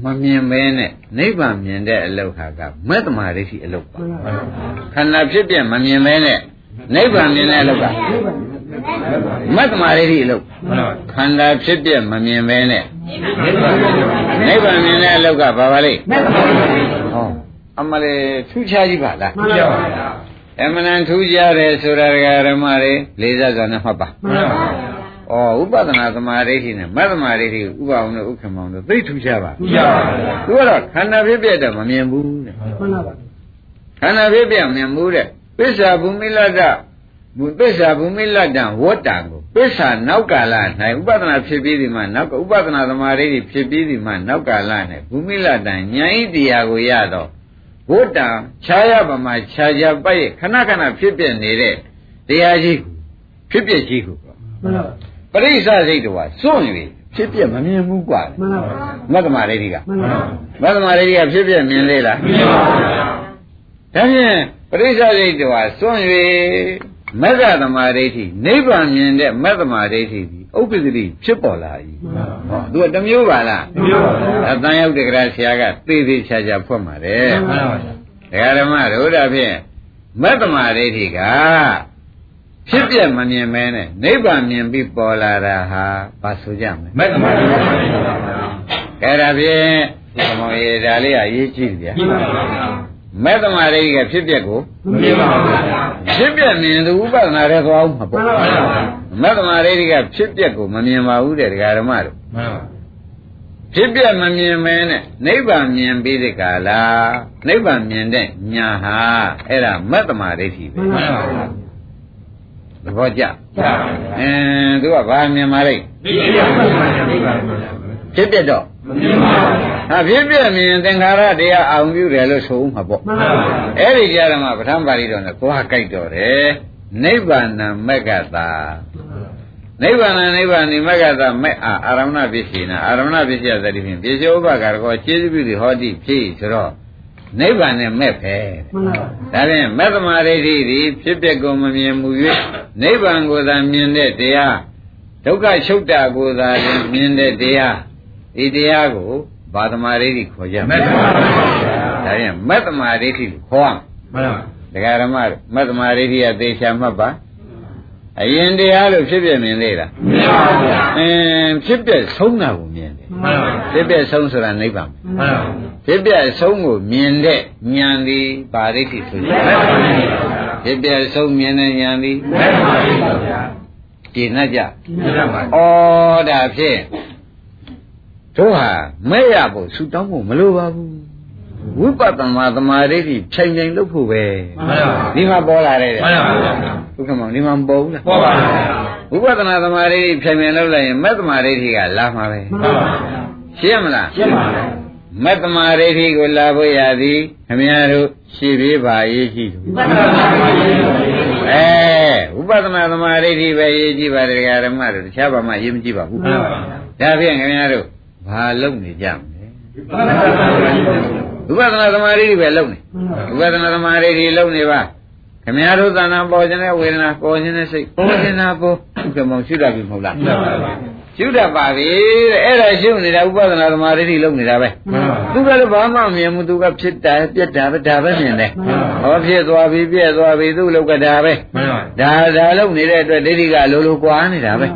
မမြင်မဲနဲ့နိဗ္ဗာန်မြင်တဲ့အလောက်ဟာကမတ္တမဒိဋ္ဌိအလောက်ပါခန္ဓာဖြစ်ပျက်မမြင်မဲနဲ့နိဗ္ဗာန်မြင်တဲ့အလောက်က မတ္တမဒိဋ္ဌိအလောက်မှန်ပါခန္ဓာဖြစ်ပျက်မမြင်မဲနဲ့နိဗ္ဗာန်မြင်တဲ့အလောက်ကဘာပါလိမ့်ဟောအမလေးထူးခြားကြီးပါလားမှန်ပါဗျာအမှန်တန်ထူးခြားတယ်ဆိုတာဒကာဓမ္မတွေလေးစားစွာနဲ့မှတ်ပါမှန်ပါဗျာဩဥပဒနာသမာဓိဋ္ဌိနဲ့မတ္တမာဓိဋ္ဌိကိုဥပအောင်နဲ့ဥက္ကမောင်တို့သိထူးခြားပါထူးခြားပါဗျာသူကတော့ခန္ဓာဖြစ်ပြတော့မမြင်ဘူးတဲ့မှန်ပါဗျာခန္ဓာဖြစ်ပြမြင်ဘူးတဲ့ပစ္စာဘူမိလတ္တ ဘုပစ္စာဘူမိလတ္တဝတ္တံကိုပစ္စာနောက်ကာလ၌ဥပဒနာဖြစ်ပြီးဒီမှာနောက်ကဥပဒနာသမာဓိဋ္ဌိဖြစ်ပြီးဒီမှာနောက်ကာလ၌ဘူမိလတ္တဉာဏ်ဤတရားကိုရတော့ဝတ္တံခြားရပါမှာခြားကြပိုက်ခဏခဏဖြစ်ပြနေတဲ့တရားကြီးကိုဖြစ်ပြကြီးကို မှန်ပါဗျာ ပရိစ္ဆစိတ်တော်ကစွန့်၍ဖြစ်ပြမမြင်ဘူးกว่า မှန်ပါဗျာ မတ္တမရိဋ္ဌိက မှန်ပါဗျာ မတ္တမရိဋ္ဌိကဖြစ်ပြမြင်လေလား မြင်ပါဗျာ ဒါဖြင့်ပရိစ္ဆစိတ်တော်ကစွန့်၍ မက္ကသမရိဋ္ဌိနိဗ္ဗာန်မြင်တဲ့မတ္တမရိဋ္ဌိဒီဥပ္ပဒတိဖြစ်ပေါ်လာ၏ဟောသူကတစ်မျိုးပါလားမြင်ပါဗျာအတန်ရောက်တဲ့ကရာဆရာကသေသေးချာချာဖွင့်ပါတယ်မှန်ပါဗျာဒကာဓမ္မတို့ဒါဖြင့်မတ္တမရိဋ္ဌိကဖြစ်ပြမမြင်မဲနဲ့နိဗ္ဗာန်မြင်ပြီးပေါ်လာတာဟာဘာဆိုကြမလဲမက်သမာဓိပါဗျာအဲ့ဒါဖြင့်ဒီမောင်ရေဒါလေးကအရေးကြီးတယ်ဗျာမြင်ပါဗျာ မဲ့သမာဓိကဖြစ်ပျက်ကိုမြင်ပါဗျာဖြစ်ပျက်မြင်သူဥပဒနာတွေသွားအောင်မမှပေါ့န်ပါဗျာမဲ့သမာဓိကဖြစ်ပျက်ကိုမမြင်ပါဘူးတဲ့ဒကာဓမ္မတို့မှန်ပါဖြစ်ပျက်မမြင်မဲနဲ့နိဗ္ဗာန်မြင်ပြီးတဲ့ကာလနိဗ္ဗာန်မြင်တဲ့ညာဟာအဲ့ဒါမဲ့သမာဓိရှိပဲမှန်ပါဗျာသဘောကျကြာပါအင်းသူကဘာမြင်ပါလိမ့်ဒီပြပါဗျာဒီပါဗျာဖြစ်ပျက်တော့ မြင်ပါဗျာဟာဖြစ်ပျက်မြင်သင်္ခါရတရားအောင်ပြုတယ်လို့ဆိုဦးမှာပေါ့မှန်ပါဗျာအဲ့ဒီကြရမှာပဋ္ဌာန်းပါဠိတော်နဲ့သွားကြိုက်တော်တယ်နိဗ္ဗာန်မက္ကတာနိဗ္ဗာန်နိဗ္ဗာန်နိမက္ကတာမဲ့အာအာရမဏပစ္စေနာအာရမဏပစ္စယသတိဖြင့်ပြေကျောဥပကာရကောခြေစပြုသည်ဟောတိဖြစ်ဆိုတော့နိဗ္ဗာန်နဲ့မဲ့ပဲမှန်ပါဒါဖြင့်မက္ကမရိဋ္ဌိသည်ဖြစ်ပျက်ကိုမမြင်မူ၍နိဗ္ဗာန်ကိုသာမြင်တဲ့တရားဒုက္ခချုပ်တာကိုသာလျှင်မြင်တဲ့တရား ဒီတရားကိုဘာသမရိဋ္ဌိခေါ်ကြမက်သမာဓိပါဗျာဒါဖြင့်မက္ကမရိဋ္ဌိလို့ခေါ်ရမယ်မှန်ပါဒကာရမတို့မတ္တမာရိဋ္ဌိယသေချာမှတ်ပါအရင်တရားလို့ဖြစ်ပြမြင်သေးလားမြင်ပါဗျာအင်းဖြစ်ပြဆုံးတာကိုမြင်တယ်မှန်ပါဖြစ်ပြဆုံးဆိုတာနိဗ္ဗာန်မှန်ပါဖြစ်ပြဆုံးကိုမြင်တဲ့ဉာဏ်သည်ပါရိဋ္ဌိဆိုကြမက်သမာဓိပါဗျာဖြစ်ပြဆုံးမြင်တဲ့ဉာဏ်သည်မက်သမာဓိပါဗျာကျေနပ်ကြမှန်ပါဩဒါဖြင့် တို့ဟာမဲ့ရဖို့ဆူတောင်းဖို့မလိုပါဘူးဝိပဿနာသမာဓိဖြိုင်ဖြိုင်လုပ်ဖို့ပဲမှန်ပါဒီမှာပေါ်လာတယ်တဲ့မှန်ပါဗျာဘုက္ကမောင်ဒီမှာမပေါ်ဘူးလားပေါ်ပါဗျာဝိပဿနာသမာဓိဖြိုင်ဖြိုင်လုပ်လိုက်ရင်မဲ့သမာဓိကလာမှာပဲမှန်ပါဗျာရှင်းမလားရှင်းပါဗျာမတ္တမာရိဋ္ဌိကိုလာဖို့ရသည်ခမည်းတော်ရှင်းပြပါရေးရှိသူမှန်ပါဗျာအဲဥပဒနာသမာရိဋ္ဌိပဲရေးကြည့်ပါတယ်ဓမ္မတို့တခြားဘာမှရေးမကြည့်ပါဘူးမှန်ပါဗျာဒါဖြင့်ခမည်းတော် ဘာလုပ်နေကြမလဲမှန်ပါဗျာဥပဒနာသမာရိဋ္ဌိပဲလုပ်နေဥပဒနာသမာရိဋ္ဌိလုပ်နေပါခမည်းတော်သဏ္ဍာန်ပေါ်ခြင်းနဲ့ဝေဒနာပေါ်ခြင်းနဲ့စိတ်ပေါ်ခြင်းနာပေါ်ဥက္ကမောင်ရှုတတ်ပြီမဟုတ်လားမှန်ပါဗျာရှုတတ်ပါပြီတဲ့အဲ့ဒါရှုနေတာဥပဒနာသမာရိဋ္ဌိလုပ်နေတာပဲမှန်ပါသူကလည်းဘာမှမမြင်ဘူးသူကဖြစ်တာပြက်တာပဲဒါပဲမြင်တယ်မှန်ပါဟောဖြစ်သွားပြီပြက်သွားပြီသူ့လောက်ကဒါပဲမှန်ပါဒါဒါလုံနေတဲ့အတွက်ဒိဋ္ဌိကလိုလိုကွာနေတာပဲ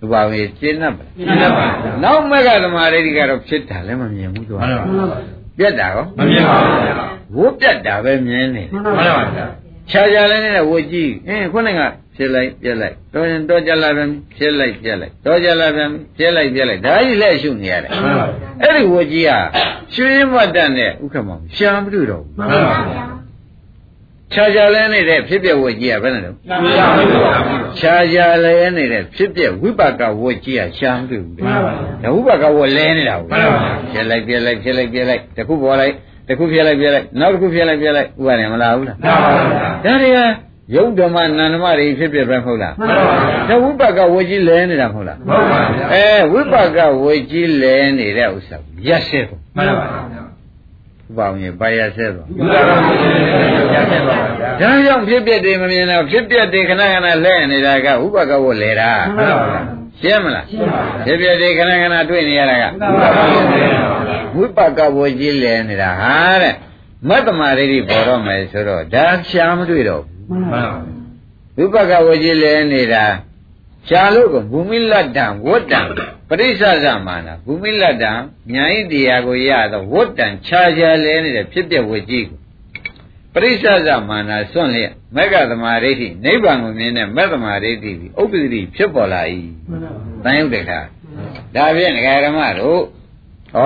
မှန်ပါသူပါဝင်ရှင်း납ပါရှင်းပါဗျာနောက်မကသမာဓိဋ္ဌိကတော့ဖြစ်တာလည်းမမြင်ဘူးသူကမှန်ပါပြက်တာရောမမြင်ပါဘူးဗျာဝုတ်ပြက်တာပဲမြင်နေမှန်ပါဗျာခြားခြားလည်းနဲ့ဝုတ်ကြည့်အင်းခုနကဖြစ်လိုက်ပြက်လိုက်တော့ရင်တော့ကြလာပြန်ဖြစ်လိုက်ပြက်လိုက်တော့ကြလာပြန်ဖြစ်လိုက်ပြက်လိုက်ဒါကြီးလက်ရှုနေရတယ်မှန်ပါအဲ့ဒီဝုတ်ကြီးဟာရွှေမတ်တတ်နဲ့ဥက္ကမောင်ရှာမတွေ့တော့ဘူးမှန်ပါဗျာ ခြားခြားလဲနေတဲ့ဖြစ်ပြဝတ်ကြီးကဘယ်နဲ့လဲမှန်ပါဗျာခြားခြားလဲနေတဲ့ဖြစ်ပြဝိပါကဝတ်ကြီးကရှာမတွေ့ဘူးလေမှန်ပါဒါဝိပါကဝတ်လဲနေတာကိုမှန်ပါဗျာဖြစ်လိုက်ပြက်လိုက်ဖြစ်လိုက်ပြက်လိုက်တစ်ခုပေါ်လိုက်တစ်ခုဖြစ်လိုက်ပြက်လိုက်နောက်တစ်ခုဖြစ်လိုက်ပြက်လိုက်ဥပါနေမလားဘူးလားမှန်ပါဗျာဒါတွေကယုတ်ဓမ္မနန္ဓမတွေဖြစ်ပြပဲမဟုတ်လားမှန်ပါဗျာဒါဝိပါကဝတ်ကြီးလဲနေတာမဟုတ်လားမှန်ပါဗျာအဲဝိပါကဝတ်ကြီးလဲနေတဲ့ဥစ္စာရက်ဆက်ကိုမှန်ပါဗျာ ဥပအောင်ရင်ပါရက်ဆက်သွားဘုရားတော်ရှင်ရခဲ့ပါဗျာဒါကြောင့်ဖြစ်ပြတွေမမြင်တော့ဖြစ်ပြတွေခဏခဏလဲနေတာကဥပကဝတ်လဲတာမှန်ပါဗျာရှင်းမလားရှင်းပါဗျာဖြစ်ပြတွေခဏခဏတွေ့နေရတာကဘုရားတော်ရှင်ရပါဗျာဝိပကဝတ်ကြီးလဲနေတာဟာတဲ့မတ္တမာရိတိပေါ်တော့မယ်ဆိုတော့ဒါရှားမတွေ့တော့မှန်ပါဘူးဝိပကဝတ်ကြီးလဲနေတာ ရှားလို့ကဘူမိလတ္တံဝတ္တံပရိစ္ဆဇမာနာဘူမိလတ္တံဉာဏ်ဤတရားကိုရတော့ဝတ္တံခြားခြားလဲနေတဲ့ဖြစ်ပြဝတ်ကြီးကိုပရိစ္ဆဇမာနာစွန့်လျက်မက္ကသမာရိဋ္ဌိနိဗ္ဗာန်ကိုမြင်တဲ့မက္ကသမာရိဋ္ဌိဒီဥပ္ပဒိဖြစ်ပေါ်လာ၏တန်ရုပ်တခါဒါဖြင့်ဒကာဓမ္မတို့ဩ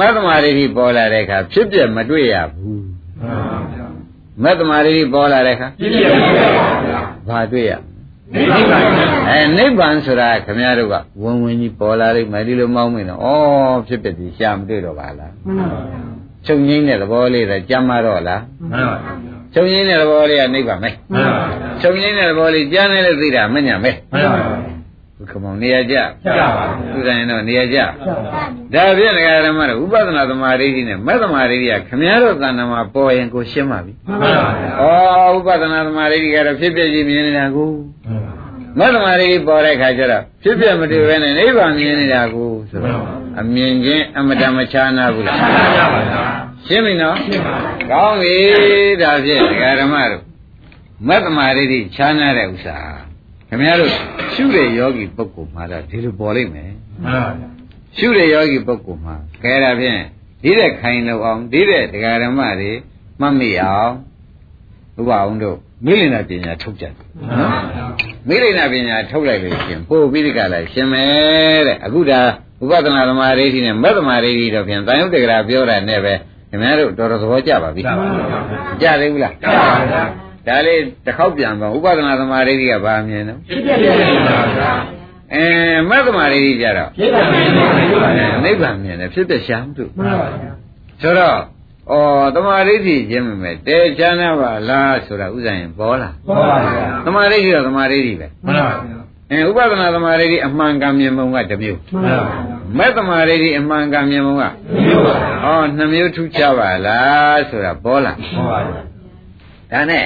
မက္ကသမာရိဋ္ဌိပေါ်လာတဲ့အခါဖြစ်ပြမတွေ့ရဘူးမှန်ပါဗျာမက္ကသမာရိဋ္ဌိပေါ်လာတဲ့အခါပြည့်ပြည့်ပါဗျာဘာတွေ့ရ နိဗ္ဗာန်ပါဗျာအဲနိဗ္ဗာန်ဆိုတာခင်ဗျားတို့ကဝင်ဝင်ကြီးပေါ်လာလိမ့်မယ်ဒီလိုမောင်းမင်းတော့ဩဖြစ်ဖြစ်ဒီရှာမတွေ့တော့ပါလားမှန်ပါဗျာချုပ်ငိမ့်တဲ့သဘောလေးတော့ကြမ်းမတော့လားမှန်ပါဗျာချုပ်ငိမ့်တဲ့သဘောလေးကနိဗ္ဗာန်ပဲမှန်ပါဗျာချုပ်ငိမ့်တဲ့သဘောလေးကြားနေလို့သိတာမညာပဲမှန်ပါဗျာဘုခမောင်နေရာကြကြပါဗျာသူတိုင်းတော့နေရာကြကြပါဒါဖြင့်ဒကာဓမ္မတို့ဥပဒနာသမာဓိရှိနဲ့မဲ့သမာဓိကခင်ဗျားတို့တဏ္ဍာမှာပေါ်ရင်ကိုရှင်းပါပြီမှန်ပါဗျာဩဥပဒနာသမာဓိကတော့ဖြစ်ဖြစ်ကြီးမြင်နေတာကိုမှန်ပါ မတ္တမာရီပေါ်တဲ့ခါကျတော့ဖြစ်ဖြစ်မတွေ့ဘဲနဲ့နိဗ္ဗာန်မြင်နေတာကိုဆိုတော့အမြင်ချင်းအမတန်မချာနာဘူးလားမှန်ပါဗျာရှင်းပြီနော်ရှင်းပါကောင်းပြီဒါဖြင့်ဒကာဓမ္မတို့မတ္တမာရီတိချာနာတဲ့ဥစ္စာခင်ဗျားတို့ရှုတဲ့ယောဂီပုဂ္ဂိုလ်မှာတော့ဒီလိုပေါ်လိမ့်မယ်မှန်ပါဗျာရှုတဲ့ယောဂီပုဂ္ဂိုလ်မှာခဲဒါဖြင့်ဒီတဲ့ခိုင်လို့အောင်ဒီတဲ့ဒကာဓမ္မတွေမှတ်မိအောင် ဥပအောင်တို့မိလင်နာပညာထုတ်ကြတယ်မှန်ပါဗျာမိရိဏပညာထုတ်လိုက်လို့ရှင်ပို့ပြီးဒီကလာရှင်မယ်တဲ့အခုဒါဥပဒနာသမာဓိဋ္ဌိနဲ့မက်သမာဓိဋ္ဌိတော့ဖြင့်တန်ရုပ်တက္ကရာပြောတာနဲ့ပဲခင်ဗျားတို့တော်တော်သဘောကျပါပြီကြပါဗျာကြသေးဘူးလားကြပါဗျာဒါလေးတစ်ခေါက်ပြန်ပါဥပဒနာသမာဓိဋ္ဌိကဘာမြင်တော့ပြည့်ပြည့်ပါဗျာအဲမက်သမာဓိဋ္ဌိကြတော့ပြည့်ပြည့်ပါဗျာနိဗ္ဗာန်မြင်တယ်ဖြစ်တဲ့ရှားမှုတို့မှန်ပါဗျာဆိုတော့ ဩသမာဓိဋ္ဌိချင်းပဲတဲချမ်းသာပါလားဆိုတာဥစ္စာရင်ပေါ်လာဟုတ်ပါဗျာသမာဓိဋ္ဌိတော့သမာဓိဋ္ဌိပဲမှန်ပါဗျာအဲဥပဒနာသမာဓိဋ္ဌိအမှန်ကမြင်ပုံကတစ်မျိုးမှန်ပါဗျာမက်သမာဓိဋ္ဌိအမှန်ကမြင်ပုံကမျိုးပါဗျာဟောနှစ်မျိုးထူးခြားပါလားဆိုတာပေါ်လာဟုတ်ပါဗျာဒါနဲ့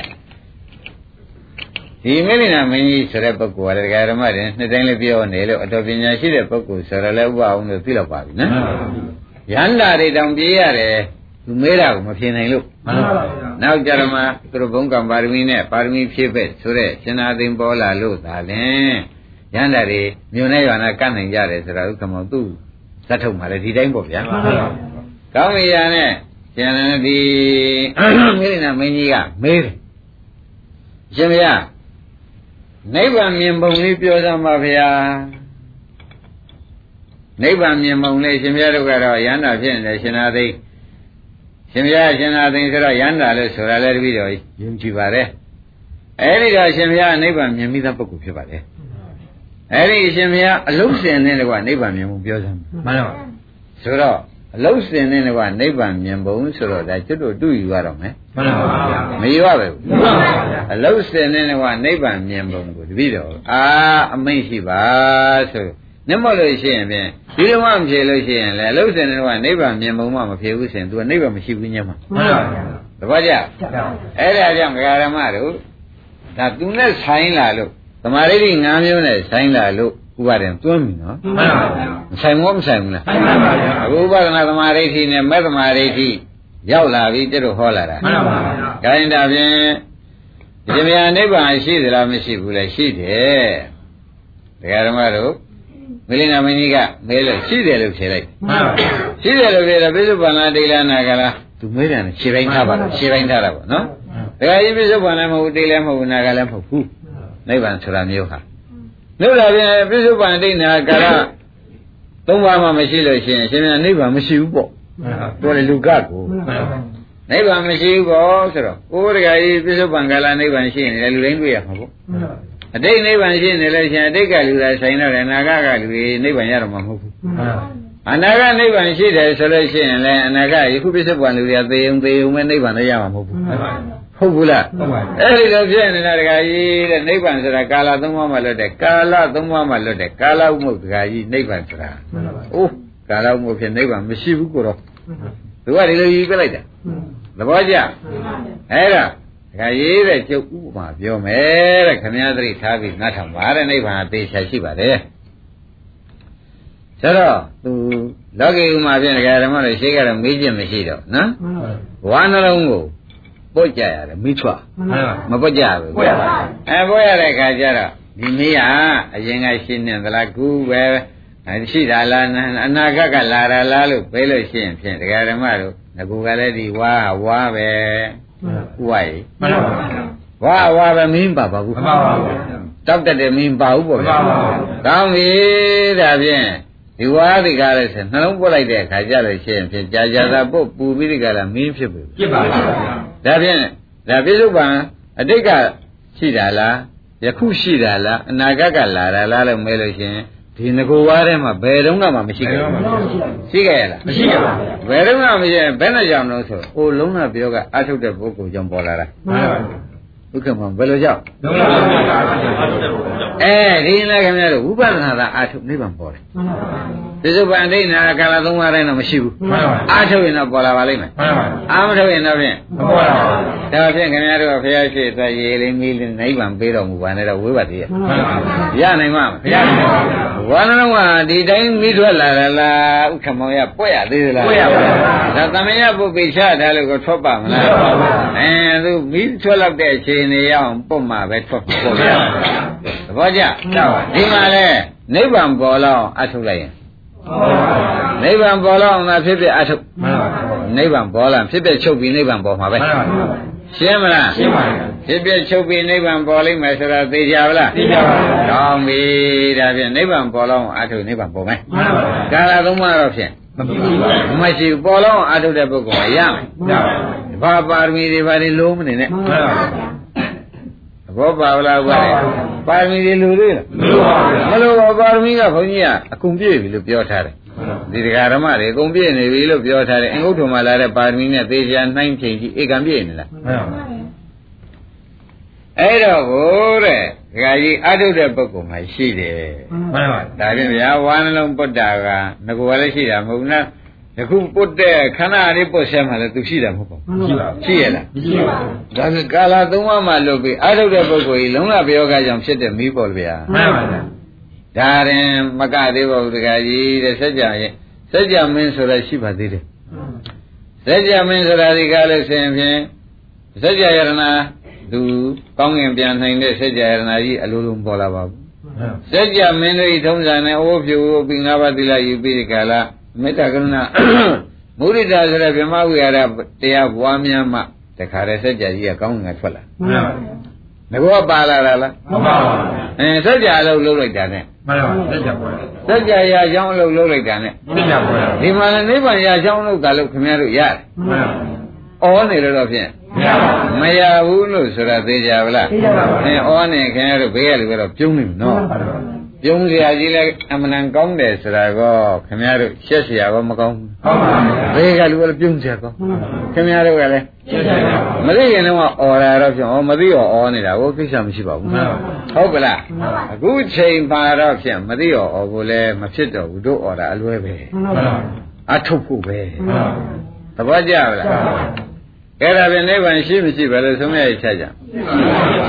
ဒီမိလိနာမင်းကြီးဆိုတဲ့ပုဂ္ဂိုလ်ကလည်းဒကာဓမ္မတွေနှစ်တိုင်းလည်းပြောနေလို့အတော်ပညာရှိတဲ့ပုဂ္ဂိုလ်ဆိုတော့လည်းဥပအောင်လို့သိတော့ပါပြီနော်မှန်ပါဗျာရဟန္တာတွေတောင်ပြေးရတယ် သူမေးတာကိုမဖြေနိုင်လို့မှန်ပါဗျာနောက်ကြရမှာသူတို့ဘုံကံပါရမီနဲ့ပါရမီဖြည့်ဖက်ဆိုတဲ့ရှင်သာသိမ်ပေါ်လာလို့သာလင်ရဟန္တာတွေမြို့နဲ့ရွာနဲ့ကန့်နိုင်ကြတယ်ဆိုတာဥက္ကမောသူ့ဇတ်ထုတ်မှာလေဒီတိုင်းပေါ့ဗျာမှန်ပါဗျာကောင်းပြီရနဲ့ကျန်တဲ့ဒီမိရိနာမင်းကြီးကမေးတယ်ရှင်မရနိဗ္ဗာန်မြင်ပုံလေးပြောစမ်းပါဗျာနိဗ္ဗာန်မြင်ပုံလေးရှင်ဘုရားတို့ကတော့ရဟန္တာဖြစ်နေတယ်ရှင်သာသိ ရှင်ဘုရားရှင်သာသိဆိုတော့ရဟန္တာလို့ဆိုတာလည်းတပည့်တော်ယုံကြည်ပါတယ်အဲဒီတော့ရှင်ဘုရားနိဗ္ဗာန်မြင်မိတဲ့ပုဂ္ဂိုလ်ဖြစ်ပါတယ်အဲဒီရှင်ဘုရားအလုံးစင်တဲ့ကွာနိဗ္ဗာန်မြင်မှုပြောစမ်းမှန်ပါဆိုတော့အလုံးစင်တဲ့ကွာနိဗ္ဗာန်မြင်ပုံဆိုတော့ဒါကျွတ်တို့တူယူရတော့မယ်မှန်ပါဗျာမယူရပဲဘူးမှန်ပါဗျာအလုံးစင်တဲ့ကွာနိဗ္ဗာန်မြင်ပုံကိုတပည့်တော်အာအမိန့်ရှိပါဆို နမလို့ရှိရင်ဖြင့်ဒီလိုမှမဖြေလို့ရှိရင်လေအလုံးစင်တဲ့ကွာနိဗ္ဗာန်မြင်ပုံမှမဖြေဘူးဆိုရင် तू ကနိဗ္ဗာန်မရှိဘူးညမှာမှန်ပါဗျာတပည့်ကြအဲ့ဒါကြောင့်ဂရမတို့ဒါသူနဲ့ဆိုင်လာလို့သမာဓိ၅မျိုးနဲ့ဆိုင်လာလို့ဥပါဒေသွင်းပြီနော်မှန်ပါဗျာမဆိုင်ဘူးမဆိုင်ဘူးလားမှန်ပါဗျာအခုဥပဒနာသမာဓိဋ္ဌိနဲ့မဲ့သမာဓိဋ္ဌိရောက်လာပြီကျတော့ဟောလာတာမှန်ပါဗျာဒါရင်ဒါဖြင့်ဒီမြာနိဗ္ဗာန်ရှိသလားမရှိဘူးလဲရှိတယ်တရားဓမ္မတို့ မလိနာမင်းကြီးကမဲလို့ရှိတယ်လို့ဖြေလိုက်မှန်ပါဗျာရှိတယ်လို့ဖြေတော့ပိဿုပန္နဒိဋ္ဌာနာကလားသူမဲတယ်ခြေပိုင်းထားပါလားခြေပိုင်းထားတာပေါ့နော်တရားကြီးပိဿုပန္နမဟုတ်တိလည်းမဟုတ်နာကလည်းမဟုတ်ဘူးနိဗ္ဗာန်ဆိုတာမျိုးဟာလို့လာပြန်ပိဿုပန္နဒိဋ္ဌာကာရသုံးပါးမှမရှိလို့ရှိရင်ရှင်မြန်နိဗ္ဗာန်မရှိဘူးပေါ့မှန်ပါပြောလေလူကကိုမှန်ပါနိဗ္ဗာန်မရှိဘူးပေါ့ဆိုတော့ကိုယ်တကယ်ကြီးပြစ္ဆုတ်ပံကာလနိဗ္ဗာန်ရှိနေတယ်လူတိုင်းတွေ့ရမှာပေါ့ အတိတ်နိဗ္ဗာန်ရှိနေလို့ရှိရင်အတိတ်ကလူတွေဆိုင်တော့တယ်အနာဂတ်ကလူတွေနိဗ္ဗာန်ရတော့မှာမဟုတ်ဘူးမှန်ပါအနာဂတ်နိဗ္ဗာန်ရှိတယ်ဆိုလို့ရှိရင်လည်းအနာဂတ်ယခုပြစ္ဆုတ်ပံလူတွေကသေုံသေုံမဲ့နိဗ္ဗာန်လည်းရမှာမဟုတ်ဘူးမှန်ပါဟုတ်ဘူးလားဟုတ်ပါအဲ့ဒီလိုဖြစ်နေတာတကယ်ကြီးတဲ့နိဗ္ဗာန်ဆိုတာကာလသုံးပါးမှလွတ်တယ်ကာလသုံးပါးမှလွတ်တယ်ကာလဥမ္မုတ်တကယ်ကြီးနိဗ္ဗာန်ဆိုတာမှန်ပါအိုးကာလဥမ္မုတ်ဖြစ်နိဗ္ဗာန်မရှိဘူးကိုတော့သူကဒီလိုယူပြလိုက်တာသဘောကျအဲ့ဒါ ဒကာရေးတဲ့ကျုပ်ဥပမာပြောမယ်တဲ့ခမည်းသတိထားပြီးငါထောင်ပါတဲ့နိဗ္ဗာန်အသေးချာရှိပါတယ်ဆိုတော့သူလောကီဥမာဖြင့်ဒကာဓမ္မတို့ရှေးကတော့မေးခြင်းမရှိတော့နော်ဝါနှလုံးကိုပုတ်ကြရတယ်မိထွားမှန်ပါမပုတ်ကြဘူးပွက်ရပါအဲပုတ်ရတဲ့ခါကျတော့ဒီမေးကအရင်ကရှင်းနေသလားကူပဲအဲရှိတာလားအနာဂတ်ကလာတာလားလို့ပြောလို့ရှိရင်ဖြင့်ဒကာဓမ္မတို့ငကူကလည်းဒီဝါဝါပဲ ဥဝါရီမှန်ပါဝါဝါပဲမင်းပါပါဘူးမှန်ပါဗျာတောက်တက်တယ်မင်းပါဘူးပေါ့ဗျာမှန်ပါပါကောင်းပြီဒါဖြင့်ဒီဝါဒီကားလည်းဆိုနှလုံးပုတ်လိုက်တဲ့အခါကျလို့ရှိရင်ဖြင့်ကြာကြာသာပုတ်ပူပြီးဒီကားလည်းမင်းဖြစ်ပြီပြစ်ပါပါဗျာဒါဖြင့်ဒါပြစ္ဆုတ်ပံအတိတ်ကရှိတာလားယခုရှိတာလားအနာဂတ်ကလာတာလားလို့မဲလို့ရှိရင် ဒီငကိုဝါးထဲမှာဘယ်တော့မှမရှိခဲ့ဘူးရှိခဲ့ရလားမရှိရပါဗျာဘယ်တော့မှမရှိရင်ဘယ်နဲ့ကြောင့်လို့ဆိုအိုလုံးနာပြောကအထုတ်တဲ့ပုဂ္ဂိုလ်ကြောင့်ပေါ်လာတာမှန်ပါဒုက္ခမဘယ်လိုကြောင့်လုံးလုံးပါဗျာဟုတ်တယ်ဟုတ်တယ် အဲဒီလည်းခင်ဗျားတို့ဝိပဿနာသာအာထုတ်နိဗ္ဗာန်ပေါ်တယ်သစ္စုပ္ပန်ဒိဋ္ဌနာကာလသုံးပါးတိုင်းတော့မရှိဘူးမှန်ပါအာထုတ်ရင်တော့ပေါ်လာပါလိမ့်မယ်မှန်ပါအာမထုတ်ရင်တော့ဖြင့်မပေါ်ပါဘူးဒါဖြင့်ခင်ဗျားတို့ကဘုရားရှိခိုးရေလေးမီးလေးနိဗ္ဗာန်ပေးတော်မူပါနဲ့တော့ဝိပဿနာရမှန်ပါရနိုင်မှာမဘုရားရှင်ပါဗျာဝါနလုံးကဒီတိုင်းမိထွက်လာတာလားဥက္ကမောင်ရပွက်ရသေးသလားပွက်ရပါဘူးဒါသမယပုပ္ပိချတာလို့ကိုထွက်ပါမလားထွက်ပါဘူးအဲသူမိထွက်လောက်တဲ့အချိန်နေရအောင်ပုတ်မှာပဲထွက်မှာပေါ့ဗျာသဘောကျကျပါဒီမှာလဲနိဗ္ဗာန်ပေါ်လောက်အောင်အထုတ်လိုက်ရင်ဟုတ်ပါဗျာနိဗ္ဗာန်ပေါ်လောက်အောင်သာဖြစ်ဖြစ်အထုတ်မှန်ပါနိဗ္ဗာန်ပေါ်လာဖြစ်ဖြစ်ချုပ်ပြီးနိဗ္ဗာန်ပေါ်မှာပဲမှန်ပါဗျာရှင်းမလားရှင်းပါဗျာဖြစ်ဖြစ်ချုပ်ပြီးနိဗ္ဗာန်ပေါ်လိမ့်မယ်ဆိုတာသိကြပါလားသိကြပါဗျာကောင်းပြီဒါဖြင့်နိဗ္ဗာန်ပေါ်လောက်အောင်အထုတ်နိဗ္ဗာန်ပေါ်မယ်မှန်ပါဗျာကာလသုံးပါးတော့ဖြင့်မပြည့်ဘူးပါမရှိဘူးပေါ်လောက်အောင်အထုတ်တဲ့ပုဂ္ဂိုလ်ကရမယ်ဗျာဘာပါရမီတွေဘာတွေလုံးမနေနဲ့မှန်ပါဗျာသ ဘောပါဗလားကွာပါရမီတွေလူတွေလားမလို့ပါဗျာမလို့ပါပါရမီကဘုန်းကြီးကအကုန်ပြည့်ပြီလို့ပြောထားတယ်ဒီတရားဓမ္မတွေအကုန်ပြည့်နေပြီလို့ပြောထားတယ်အင်္ဂုတ္တမှာလာတဲ့ပါရမီနဲ့သေချာနှိုင်းချိန်ကြည့်ဧကံပြည့်နေလားမှန်ပါအဲ့တော့ကိုတဲ့ဒကာကြီးအထုတ်တဲ့ပုဂ္ဂိုလ်မှရှိတယ်မှန်ပါဒါဖြင့်ဗျာဝါနှလုံးပုတ္တာကငကောလည်းရှိတာမဟုတ်ဘူးနော် ယခုပုတ်တဲ့ခဏလေးပုတ်ဆက်မှလည်းသူရှိတာမဟုတ်ပါဘူး ရှိပါ ရှိရလား မရှိပါဘူး ဒါဖြင့်ကာလသုံးပါးမှလွတ်ပြီးအထုတ်တဲ့ပုဂ္ဂိုလ်ကြီးလုံးဝပြောကကြောင့်ဖြစ်တဲ့မိပေါ်ဗျာ မှန်ပါဗျာ ဒါရင်မကသေးပါဘူးတခါကြီးတဲ့စัจ जा ရဲ့စัจ जा မင်းဆိုတာရှိပါသေးတယ်စัจ जा မင်းဆိုတာဒီကားလို့ဆိုရင်ဖြင့်စัจ जा ယရဏသူကောင်းငင်ပြန်နိုင်တဲ့စัจ जा ယရဏကြီးအလိုလိုမပေါ်လာပါဘူးစัจ जा မင်းတို့ဤထုံးစံနဲ့အိုးဖြူပြီးငါးပါးသီလယူပြီးဒီကာလ မေတ္တာကရုဏာ မုဒိတာဆိုတဲ့ဗြဟ္မဝိဟာရတရားပွားများမှတခါတည်းစัจ जा ကြီးကကောင်းငင်ကထွက်လာ မှန်ပါ ဒ ငကောပါလာတာလား မှန်ပါပါ အင်းစัจ जा အလုပ်လုပ်လိုက်တာနဲ့ မှန်ပါလက်ချက်ပေါ် စัจ जा ရာချောင်းအလုပ်လုပ်လိုက်တာနဲ့ လက်ချက်ပေါ် ဒီမှာလည်းနိဗ္ဗာန်ရာချောင်းလုပ်တာလို့ခင်ဗျားတို့ရတယ် မှန်ပါ ဩနေလို့တော့ဖြင့် မရပါဘူးမရဘူးလို့ဆိုတာသိကြပါလား သိကြပါဘူး အင်းဩနေခင်ဗျားတို့ဘေးကလူကတော့ပြုံးနေပြီနော် ပြုံးစရာကြီးလဲအမှန်တန်ကောင်းတယ်ဆိုတာကောခင်ဗျားတို့ရှက်စရာကောမကောင်းဘူးဟုတ်ပါဘူးဘေးကလူကလည်းပြုံးစရာကောခင်ဗျားတို့ကလည်းရှင်းရှင်းပါမသိခင်တော့အော်တာတော့ဖြင့်ဩမသိရောဩနေတာကိုကိစ္စမရှိပါဘူးဟုတ်ကလားအခုချိန်ပါတော့ဖြင့်မသိရောဩကိုလည်းမဖြစ်တော့ဘူးတို့ဩတာအလွဲပဲမှန်ပါအထုတ်ဖို့ပဲမှန်ပါသဘောကျပါလားအဲ့ဒါပြန်နိဗ္ဗာန်ရှိမရှိပဲလို့ဆုံးဖြတ်ရချက်ကြ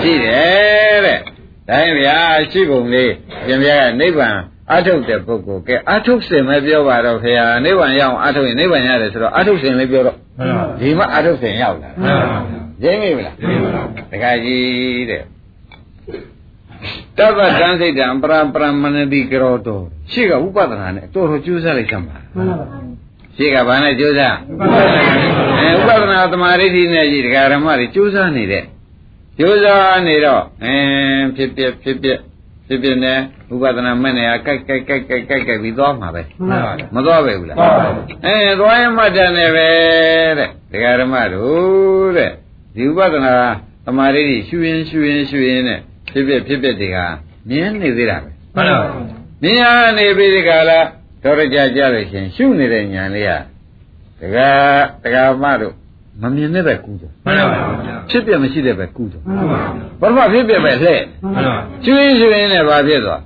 ရှိတယ်တဲ့ ဒါရင်ဗျာရှိပုံလေးပြင်ပြကနိဗ္ဗာန်အထုတ်တဲ့ပုဂ္ဂိုလ်ကဲအထုတ်စင်ပဲပြောပါတော့ခင်ဗျာနိဗ္ဗာန်ရအောင်အထုတ်ရင်နိဗ္ဗာန်ရတယ်ဆိုတော့အထုတ်စင်လေးပြောတော့မှန်ပါဒီမှာအထုတ်စင်ရောက်လာမှန်ပါရင်းမိမလားဒီပါတခါကြီးတဲ့တပ္ပတံစိတ်တံပရပရမဏတိကရောတောရှိကဥပဒနာနဲ့တော်တော်ကျိုးစားလိုက်စမ်းပါမှန်ပါရှိကဘာနဲ့ကျိုးစားမှန်ပါအဲဥပဒနာသမာဓိဋ္ဌိနဲ့ကြီးတရားဓမ္မတွေကျိုးစားနေတဲ့ ကျိုးစားနေတော့အင်းဖြစ်ဖြစ်ဖြစ်ဖြစ်ဖြစ်ဖြစ်နဲ့ဥပဒနာမဲ့နေရကြိုက်ကြိုက်ကြိုက်ကြိုက်ကြိုက်ကြိုက်ပြီးသွားမှာပဲမှန်ပါမသွားပဲဘူးလားမှန်ပါအဲသွားရင်မှတ်တယ်နဲ့ပဲတဲ့တရားဓမ္မတို့တဲ့ဒီဥပဒနာသမာဓိဋ္ဌိရှုရင်ရှုရင်ရှုရင်နဲ့ဖြစ်ဖြစ်ဖြစ်ဖြစ်တွေကမြင်နေသေးတာပဲမှန်ပါမြင်ရနေပြီဒီကလာတော်ရကြကြလို့ရှင်ရှုနေတဲ့ညာလေးကတကတကမတို့ မမြင်တဲ့ပဲကူးတယ်မှန်ပါဖြစ်ပြမရှိတဲ့ပဲကူးတယ်မှန်ပါပထမဖြစ်ပြပဲလှဲ့မှန်ပါကျွင်းကျွင်းနဲ့ဘာဖြစ်သွား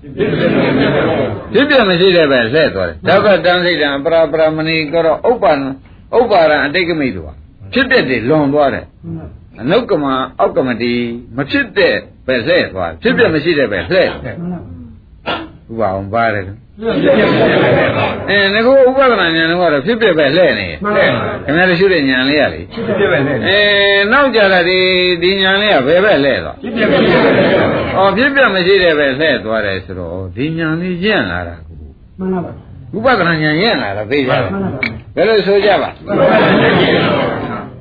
ဖြစ်ပြမရှိတဲ့ပဲလှဲ့သွားတယ်ဒါကတန်စိတ်တံပရပရမဏိကတော့ဥပ္ပန္နဥပ္ပါရံအတိတ်ကမိတုဟာဖြစ်ပြတယ်လွန်သွားတယ်အနုကမအောက်ကမတိမဖြစ်တဲ့ပဲလှဲ့သွားဖြစ်ပြမရှိတဲ့ပဲလှဲ့ဥပအောင်ပါတယ် အဲငါကဥပဒနာညာတော့ဖြစ်ဖြစ်ပဲလှဲ့နေမှန်ပါခင်ဗျားတို့ရှုတဲ့ညာလေးရလေဖြစ်ဖြစ်ပဲလေအဲနောက်ကြလာဒီဒီညာလေးကဘယ်ပဲလှဲ့သွားဖြစ်ဖြစ်ပဲလေ။အော်ဖြစ်ပြမရှိတဲ့ပဲလှဲ့သွားတယ်ဆိုတော့ဒီညာလေးရင့်လာတာကိုမှန်ပါဥပဒနာညာရင့်လာတာသိကြတယ်မှန်ပါဘယ်လိုဆိုကြပါ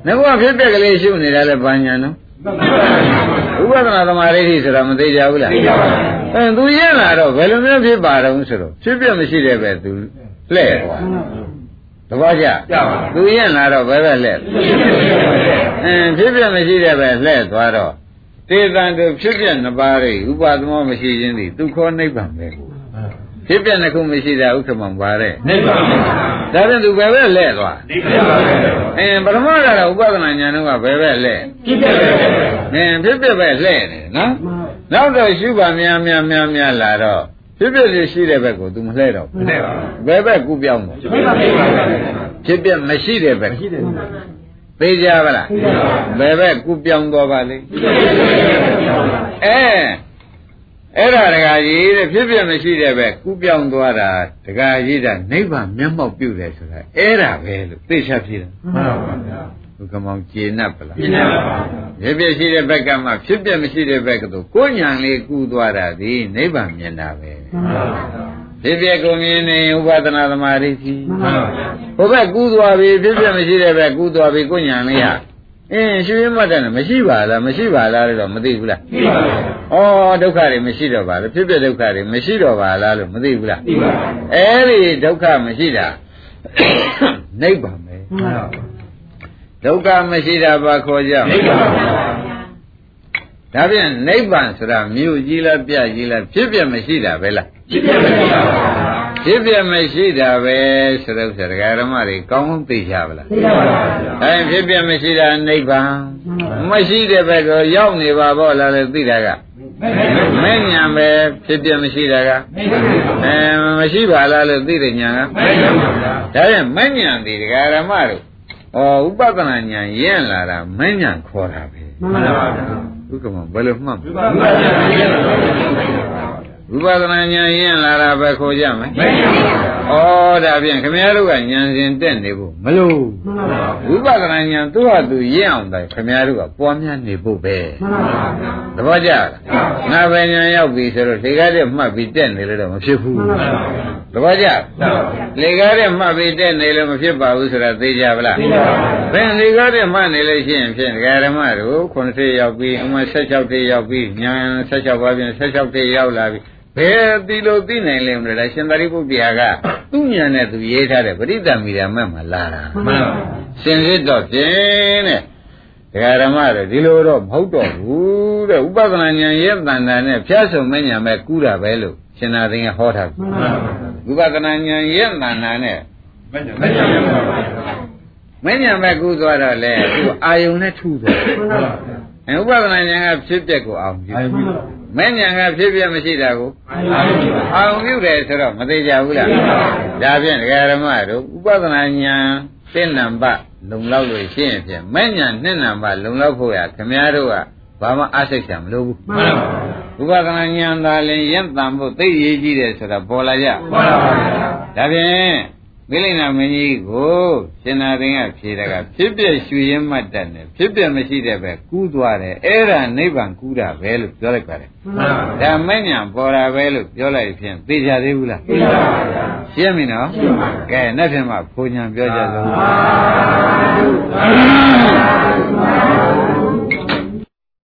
မှန်ပါငါကဖြစ်ပြကလေးရှုနေတာလဲဘာညာနော်ဥ ပဒနာသမာဓိဋ္ဌိဆိုတာမသိကြဘူးလားသိကြပါဘူးအဲသူရင့်လာတော့ဘယ်လိုမျိုးဖြစ်ပါတော့ဆိုတော့ဖြစ်ပြမရှိတဲ့ပဲသူလှဲ့သွားတဘောကြကြပါသူရင့်လာတော့ဘယ်ပဲလှဲ့အင်းဖြစ်ပြမရှိတဲ့ပဲလှဲ့သွားတော့တေတံတို့ဖြစ်ပြနှစ်ပါးတွေဥပါသမောမရှိခြင်းသည်သူခေါ်နိဗ္ဗာန်ပဲကို ဖြစ်ပြနှစ်ခုမရှိတာဥက္ကမံပါတဲ့နေပါဒါပြန်သူဘယ်ပဲလှဲ့သွားဒီပြပါပဲအင်းပထမကတော့ဥပဒနာညာတို့ကဘယ်ပဲလှဲ့ဖြစ်ဖြစ်ပဲအင်းဖြစ်ပြပဲလှဲ့နေနော်နောက်တော့ရှုပါများများများများလာတော့ဖြစ်ပြရှိတဲ့ဘက်ကိုသူမလှဲ့တော့ဘူးနေပါဘယ်ဘက်ကူပြောင်းတော့ဖြစ်ဖြစ်ပါပဲဖြစ်ပြမရှိတဲ့ဘက်ရှိတယ်သိကြပါလားဘယ်ဘက်ကူပြောင်းသွားပါလိမ့်အဲ အဲ့ဒါတကကြီးတဲ့ဖြစ်ပြမရှိတဲ့ဘက်ကူပြောင်းသွားတာတကကြီးတာနိဗ္ဗာန်မျက်မှောက်ပြုတယ်ဆိုတာအဲ့ဒါပဲလို့သိချဖြစ်တယ်မှန်ပါဗျာဘုကမောင်ကျေနပ်ပလားပြနေပါဖြစ်ပြရှိတဲ့ဘက်ကမှဖြစ်ပြမရှိတဲ့ဘက်ကသို့ကိုညာလေးကူးသွားတာဒီနိဗ္ဗာန်မြင်တာပဲမှန်ပါဖြစ်ပြကိုမြင်နေဥပဒနာသမာဓိရှိမှန်ပါဗျာဟိုဘက်ကူးသွားပြီဖြစ်ပြမရှိတဲ့ဘက်ကူးသွားပြီကိုညာလေးဟာ အင်းရှင်ရင်းမတ်တယ်နဲ့မရှိပါလားမရှိပါလားလို့တော့မသိဘူးလားသိပါပါဩဒုက္ခတွေမရှိတော့ပါလားဖြစ်ပြဒုက္ခတွေမရှိတော့ပါလားလို့မသိဘူးလားသိပါပါအဲ့ဒီဒုက္ခမရှိတာနိဗ္ဗာန်ပဲမှန်ပါဒုက္ခမရှိတာဘာခေါ်ကြမသိလဲပါပါဒါပြန်နိဗ္ဗာန်ဆိုတာမြို့ကြီးလားပြကြီးလားဖြစ်ပြမရှိတာပဲလားဖြစ်ဖြစ်ပဲပါ ဖြစ်ပြမရှိတာပဲဆိုတော့ဆရာဓမ္မတွေကောင်းကောင်းသိကြပါလားသိပါပါဗျာအဲဖြစ်ပြမရှိတာနိဗ္ဗာန်မရှိတဲ့ဘက်ကိုရောက်နေပါဘောလားလေသိတာကမဲ့ညာပဲဖြစ်ပြမရှိတာကအဲမရှိပါလားလို့သိတဲ့ညာကမဲပါဗျာဒါပြန်မဲ့ညာဒီဓမ္မတို့ဩဥပဒနာညာရင့်လာတာမဲ့ညာခေါ်တာပဲမှန်ပါဗျာဥက္ကမဘယ်လိုမှတ်မလဲဒီပါပါဗျာ ဝိပဿနာဉာဏ်ရင်လာတာပဲခေါ်ကြမယ်မရပါဘူးဩဒါဖြင့်ခင်ဗျားတို့ကဉာဏ်စဉ်တက်နေဖို့မလို့မှန်ပါဝိဘူးပဿနာဉာဏ်သူ့ဟာသူရင့်အောင်တိုင်ခင်ဗျားတို့ကပွားများနေဖို့ပဲမှန်ပါဗျာသဘောကျလားငါပဲဉာဏ်ရောက်ပြီဆိုတော့လေကားတဲ့မှတ်ပြီးတက်နေလို့တော့မဖြစ်ဘူးမှန်ပါဗျာသဘောကျမှန်ပါဗျာလေကားတဲ့မှတ်ပြီးတက်နေလို့မဖြစ်ပါဘူးဆိုတာသိကြပါလားသိပါပါဘုရားဘယ်လေကားတဲ့မှတ်နေလို့ရှိရင်ဖြင့်ဒကာဓမ္မတို့90ရောက်ပြီးအမှ16တေရောက်ပြီးညာ16ပါးပြင်16တေရောက်လာပြီ ဘယ်ဒီလိုသိနိုင်လဲမလဲရှင်သာရိပုတ္တရာကသူ့ဉာဏ်နဲ့သူရေးထားတဲ့ပရိသမီရာမဲ့မှာလာတာမှန်ပါဗျာစင်စစ်တော့ဖြင့်တဲ့ဒကာဓမ္မတွေဒီလိုတော့မဟုတ်တော့ဘူးတဲ့ဥပဒနာဉာဏ်ရဲ့တန်တာနဲ့ဖျားဆုံမဉဏ်ပဲကူးတာပဲလို့ရှင်သာသိငယ်ဟောထားမှန်ပါဗျာဥပဒနာဉာဏ်ရဲ့တန်တာနဲ့မရပါဘူးမဉဏ်ပဲကူးသွားတော့လေသူအာယုံနဲ့ထူသွားမှန်ပါဗျာအဲဥပဒနာဉာဏ်ကဖြစ်ပျက်ကိုအောင်ပြုအာယုံ မဉဏ်ကဖြစ်ပျက်မရှိတာကိုအာယုံပါအောင်ပြုတယ်ဆိုတော့မသေးကြဘူးလားသိပါပါဒါဖြင့်ဒကာဓမ္မတို့ဥပဒနာဉာဏ်သင်္နံပလုံလောက်လို့ရှိရင်ဖြင့်မဉဏ်နှစ်နံပလုံလောက်ဖို့ရခင်ဗျားတို့ကဘာမှအစိတ်ဆံမလို့ဘူးမှန်ပါဗျာဥပဒနာဉာဏ်သာလင်ရင့်တန်ဖို့သိရေးကြီးတယ်ဆိုတာပေါ်လာကြမှန်ပါဗျာဒါဖြင့် မိလိန်နာမင်းကြီးကိုရှင်နာသိင်ကဖြေတာကဖြစ်ပြရွှေရင်မှတ်တတ်တယ်ဖြစ်ပြမရှိတဲ့ပဲကူးသွားတယ်အဲ့ဒါနိဗ္ဗာန်ကူးတာပဲလို့ပြောလိုက်ပါတယ်မှန်ပါဗျာဒါမဲ့ညာပေါ်တာပဲလို့ပြောလိုက်ဖြင့်သိကြသေးဘူးလားသိပါပါဗျာရှင်းပြီနော်ရှင်းပါပြီကဲနေ့ဖြင့်မှဘုံညာပြောကြစို့သာဓုသာဓု